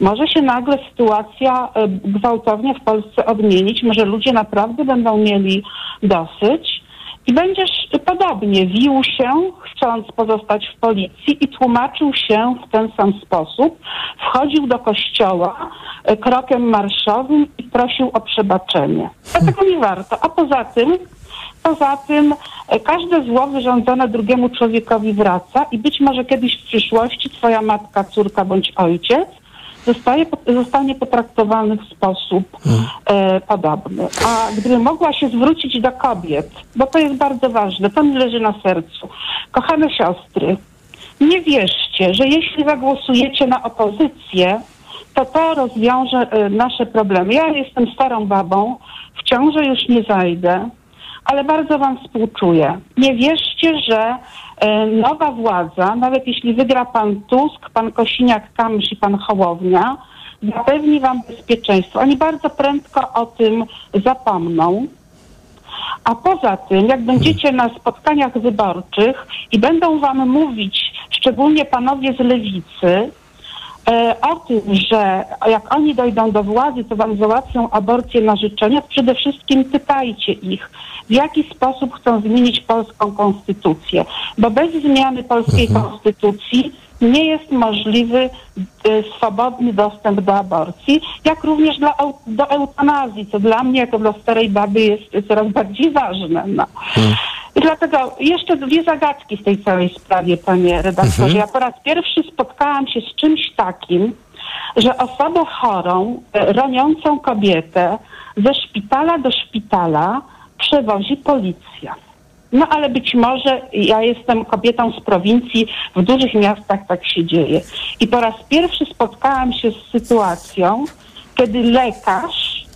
może się nagle sytuacja e, gwałtownie w Polsce odmienić, może ludzie naprawdę będą mieli dosyć i będziesz podobnie wił się, chcąc pozostać w policji i tłumaczył się w ten sam sposób. Wchodził do kościoła e, krokiem marszowym i prosił o przebaczenie. Dlatego nie warto. A poza tym, poza tym e, każde zło wyrządzone drugiemu człowiekowi wraca i być może kiedyś w przyszłości twoja matka, córka bądź ojciec zostaje, zostanie potraktowany w sposób hmm. e, podobny. A gdybym mogła się zwrócić do kobiet, bo to jest bardzo ważne, to mi leży na sercu. Kochane siostry, nie wierzcie, że jeśli zagłosujecie na opozycję, to to rozwiąże e, nasze problemy. Ja jestem starą babą, w ciążę już nie zajdę, ale bardzo wam współczuję. Nie wierzcie, że E, nowa władza, nawet jeśli wygra pan Tusk, pan Kosiniak-Kamysz i pan Hołownia, zapewni wam bezpieczeństwo. Oni bardzo prędko o tym zapomną. A poza tym, jak będziecie na spotkaniach wyborczych i będą wam mówić, szczególnie panowie z lewicy, e, o tym, że jak oni dojdą do władzy, to wam załatwią aborcję na życzenie, przede wszystkim pytajcie ich, w jaki sposób chcą zmienić polską konstytucję. Bo bez zmiany polskiej mhm. konstytucji nie jest możliwy y, swobodny dostęp do aborcji, jak również dla, do eutanazji, co dla mnie jako dla starej baby jest coraz bardziej ważne. No. Hmm. I dlatego jeszcze dwie zagadki w tej całej sprawie, panie redaktorze. Mhm. Ja po raz pierwszy spotkałam się z czymś takim, że osobę chorą, y, roniącą kobietę ze szpitala do szpitala przewozi policja. No ale być może ja jestem kobietą z prowincji, w dużych miastach tak się dzieje. I po raz pierwszy spotkałam się z sytuacją, kiedy lekarz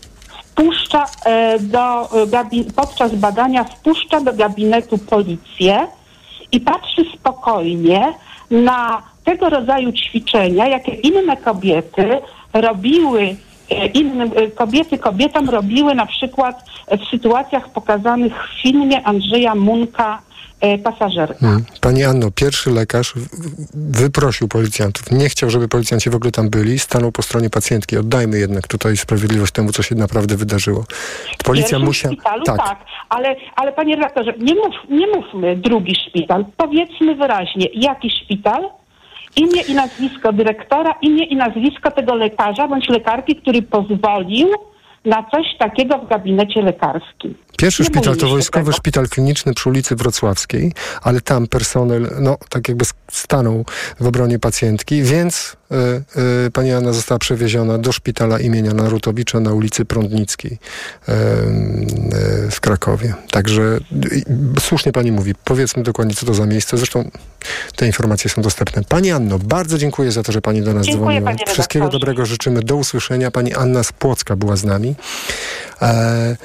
wpuszcza e, do, podczas badania wpuszcza do gabinetu policję i patrzy spokojnie na tego rodzaju ćwiczenia, jakie inne kobiety robiły E, innym, e, kobiety kobietom robiły na przykład w sytuacjach pokazanych w filmie Andrzeja Munka e, pasażerka. Hmm. Pani Anno, pierwszy lekarz wyprosił policjantów. Nie chciał, żeby policjanci w ogóle tam byli. Stanął po stronie pacjentki. Oddajmy jednak tutaj sprawiedliwość temu, co się naprawdę wydarzyło. Policja musiała... tak. tak, ale, ale panie redaktorze, nie, mów, nie mówmy drugi szpital. Powiedzmy wyraźnie, jaki szpital imię i nazwisko dyrektora, imię i nazwisko tego lekarza bądź lekarki, który pozwolił na coś takiego w gabinecie lekarskim. Pierwszy Nie szpital to wojskowy tego. szpital kliniczny przy ulicy Wrocławskiej, ale tam personel, no tak jakby stanął w obronie pacjentki, więc y, y, pani Anna została przewieziona do szpitala imienia Narutowicza na ulicy Prądnickiej y, w Krakowie. Także słusznie pani mówi, powiedzmy dokładnie co to za miejsce. Zresztą te informacje są dostępne. Pani Anno, bardzo dziękuję za to, że pani do nas Dziękuję, dzwoniła. panie Wszystkiego dobrego życzymy. Do usłyszenia. Pani Anna z Płocka była z nami. E,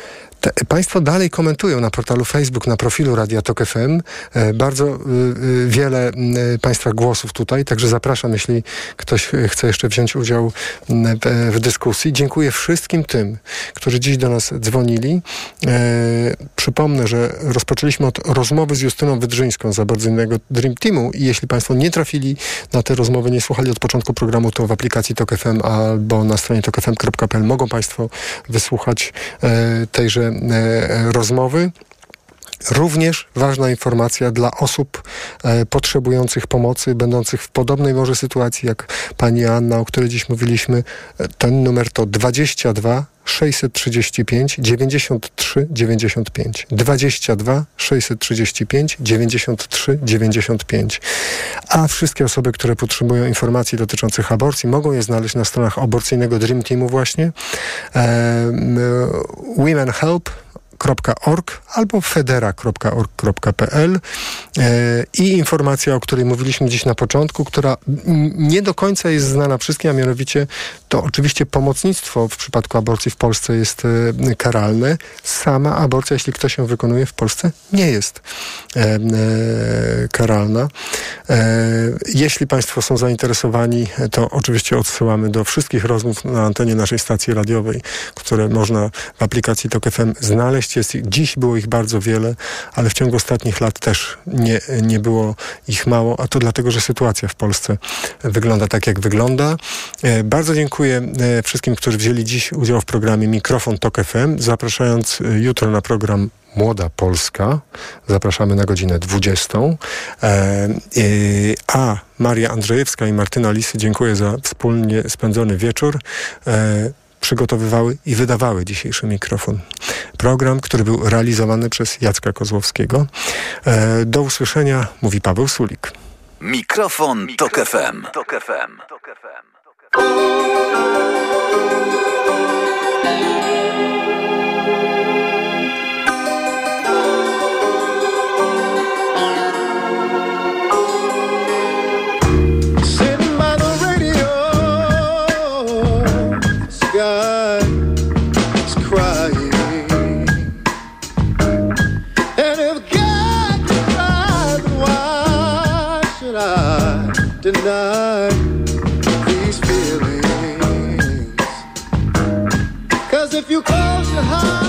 te, państwo dalej komentują na portalu Facebook, na profilu Radia Tok FM. E, bardzo y, y, wiele y, Państwa głosów tutaj, także zapraszam, jeśli ktoś chce jeszcze wziąć udział y, w, dyskusji. Dziękuję wszystkim tym, którzy dziś do nas dzwonili. E, przypomnę, że rozpoczęliśmy od rozmowy z Justyną Wydrzyńską z aborcyjnego Dream Teamu i jeśli Państwo nie trafili na te rozmowy, nie słuchali od początku programu, to w aplikacji Tok FM albo na stronie tokfm.pl mogą Państwo wysłuchać e, tejże rozmowy. Również ważna informacja dla osób e, potrzebujących pomocy, będących w podobnej może sytuacji jak pani Anna, o której dziś mówiliśmy. E, Ten numer to 22 635 93 95. 22 635 93 95. A wszystkie osoby, które potrzebują informacji dotyczących aborcji, mogą je znaleźć na stronach aborcyjnego Dream Teamu właśnie. E, m, Women Help org albo federa.org.pl e, i informacja, o której mówiliśmy dziś na początku, która nie do końca jest znana wszystkim, a mianowicie to oczywiście pomocnictwo w przypadku aborcji w Polsce jest e, karalne. Sama aborcja, jeśli ktoś ją wykonuje w Polsce, nie jest e, karalna. Jeśli Państwo są zainteresowani, to oczywiście odsyłamy do wszystkich rozmów na antenie naszej stacji radiowej, które można w aplikacji TOK FM znaleźć. Jest, ich- dziś było ich bardzo wiele, ale w ciągu ostatnich lat też nie, nie było ich mało, a to dlatego, że sytuacja w Polsce wygląda tak, jak wygląda. E, Bardzo dziękuję e, wszystkim, którzy wzięli dziś udział w programie Mikrofon TOK FM, zapraszając e, jutro na program Młoda Polska. Zapraszamy na godzinę 20. E, e, a Maria Andrzejewska i Martyna Lisy dziękuję za wspólnie spędzony wieczór. Przygotowywały i wydawały dzisiejszy mikrofon. Program, który był realizowany przez Jacka Kozłowskiego. E, do usłyszenia, mówi Paweł Sulik. Mikrofon, Tok FM. Tok FM. Sitting deny these feelings? Cause if you close your heart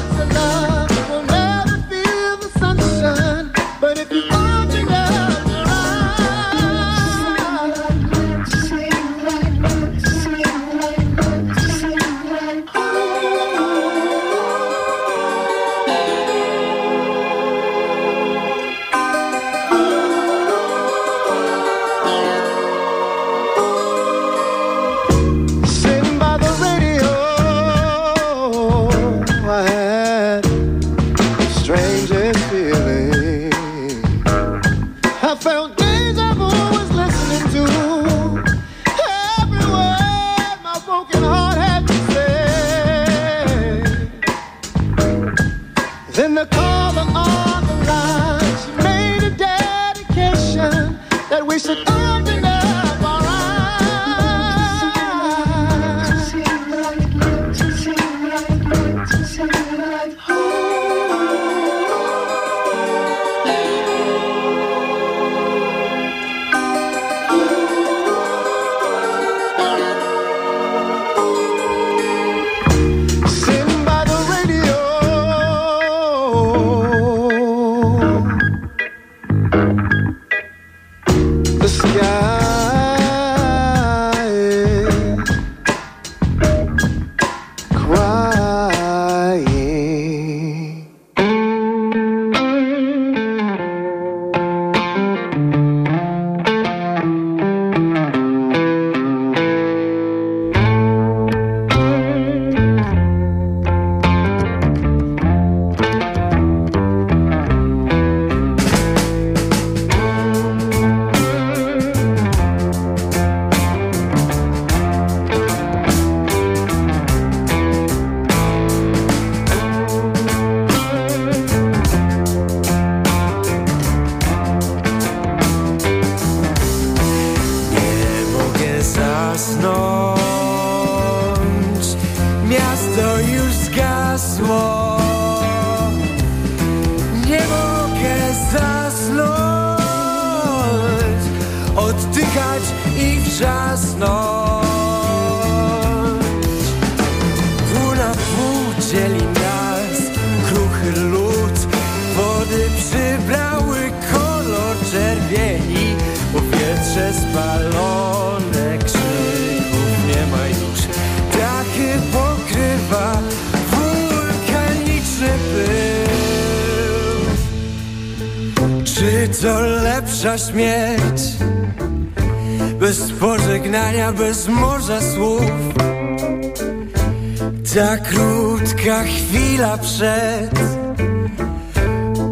metra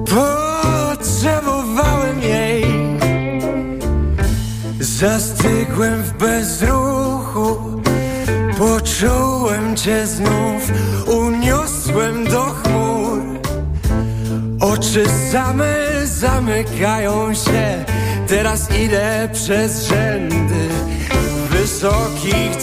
Potrzebowałem jej. Zastygłem w bezruchu. Poczułem cię znów. Uniosłem do chmur. Oczy same zamykają się. Teraz idę przez rzędy. Wysokich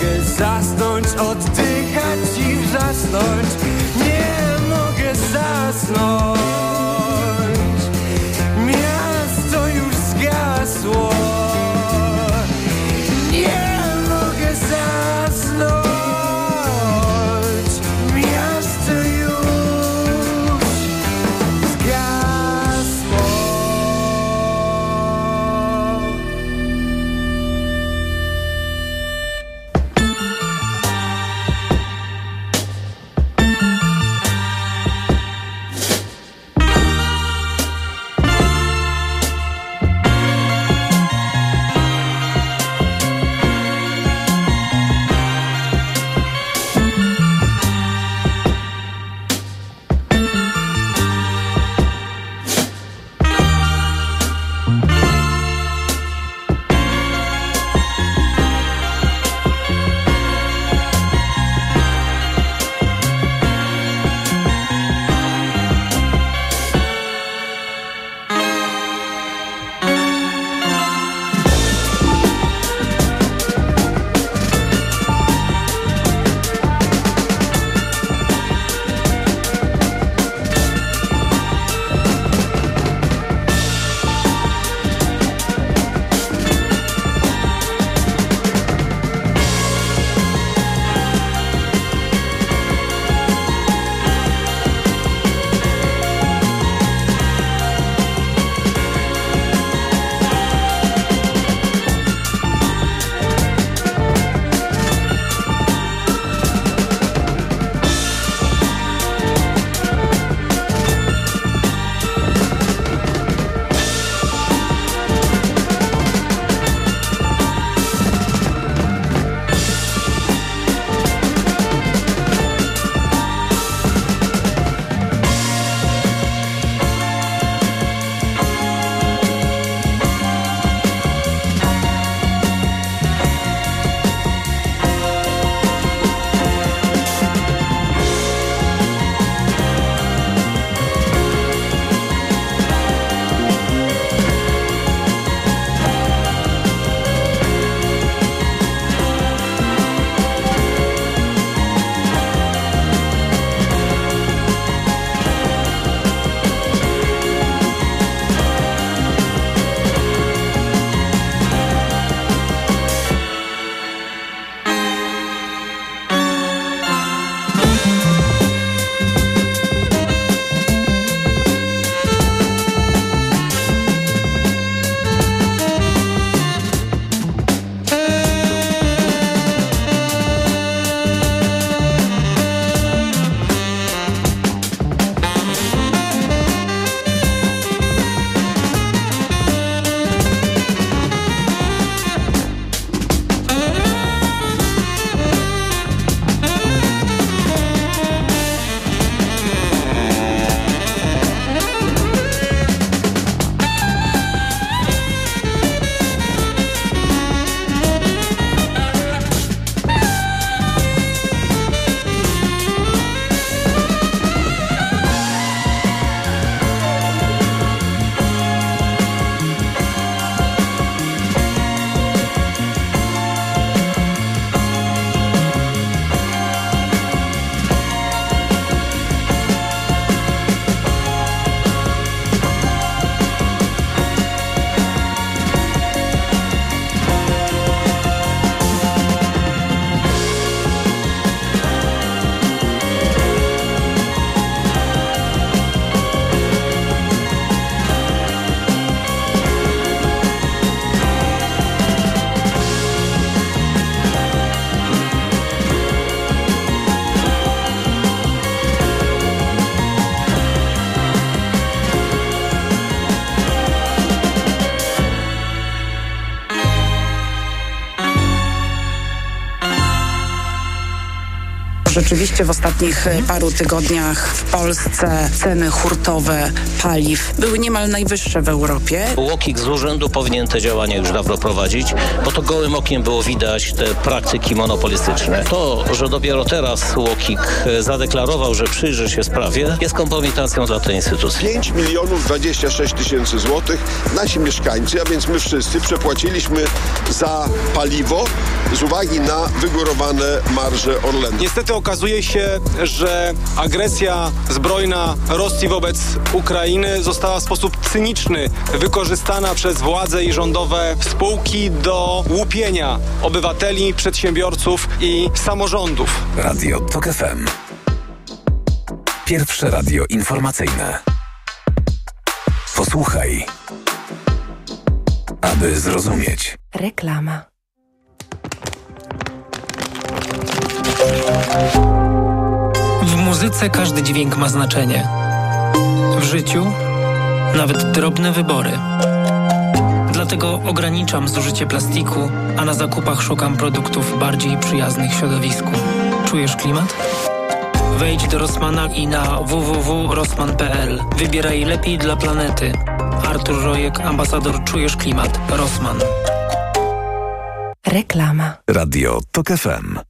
mogę zasnąć, oddychać i wrzasnąć. Nie mogę zasnąć. Rzeczywiście w ostatnich e, paru tygodniach w Polsce ceny hurtowe paliw były niemal najwyższe w Europie. UOKiK z urzędu powinien te działania już dawno prowadzić, bo to gołym okiem było widać te praktyki monopolistyczne. To, że dopiero teraz UOKiK e, zadeklarował, że przyjrzy się sprawie, jest kompromitacją dla tej instytucji. 5 milionów 26 tysięcy złotych nasi mieszkańcy, a więc my wszyscy przepłaciliśmy za paliwo z uwagi na wygórowane marże Orlenu. Niestety okazuje się, że agresja zbrojna Rosji wobec Ukrainy została w sposób cyniczny wykorzystana przez władze i rządowe spółki do łupienia obywateli, przedsiębiorców i samorządów. Radio TOK FM. Pierwsze radio informacyjne. Posłuchaj, aby zrozumieć. Reklama. W muzyce każdy dźwięk ma znaczenie. W życiu nawet drobne wybory. Dlatego ograniczam zużycie plastiku, a na zakupach szukam produktów bardziej przyjaznych środowisku. Czujesz klimat? Wejdź do Rossmana i na www.rossman.pl. Wybieraj lepiej dla planety. Artur Rojek, ambasador Czujesz Klimat. Rossmann. Reklama. Radio TOK FM.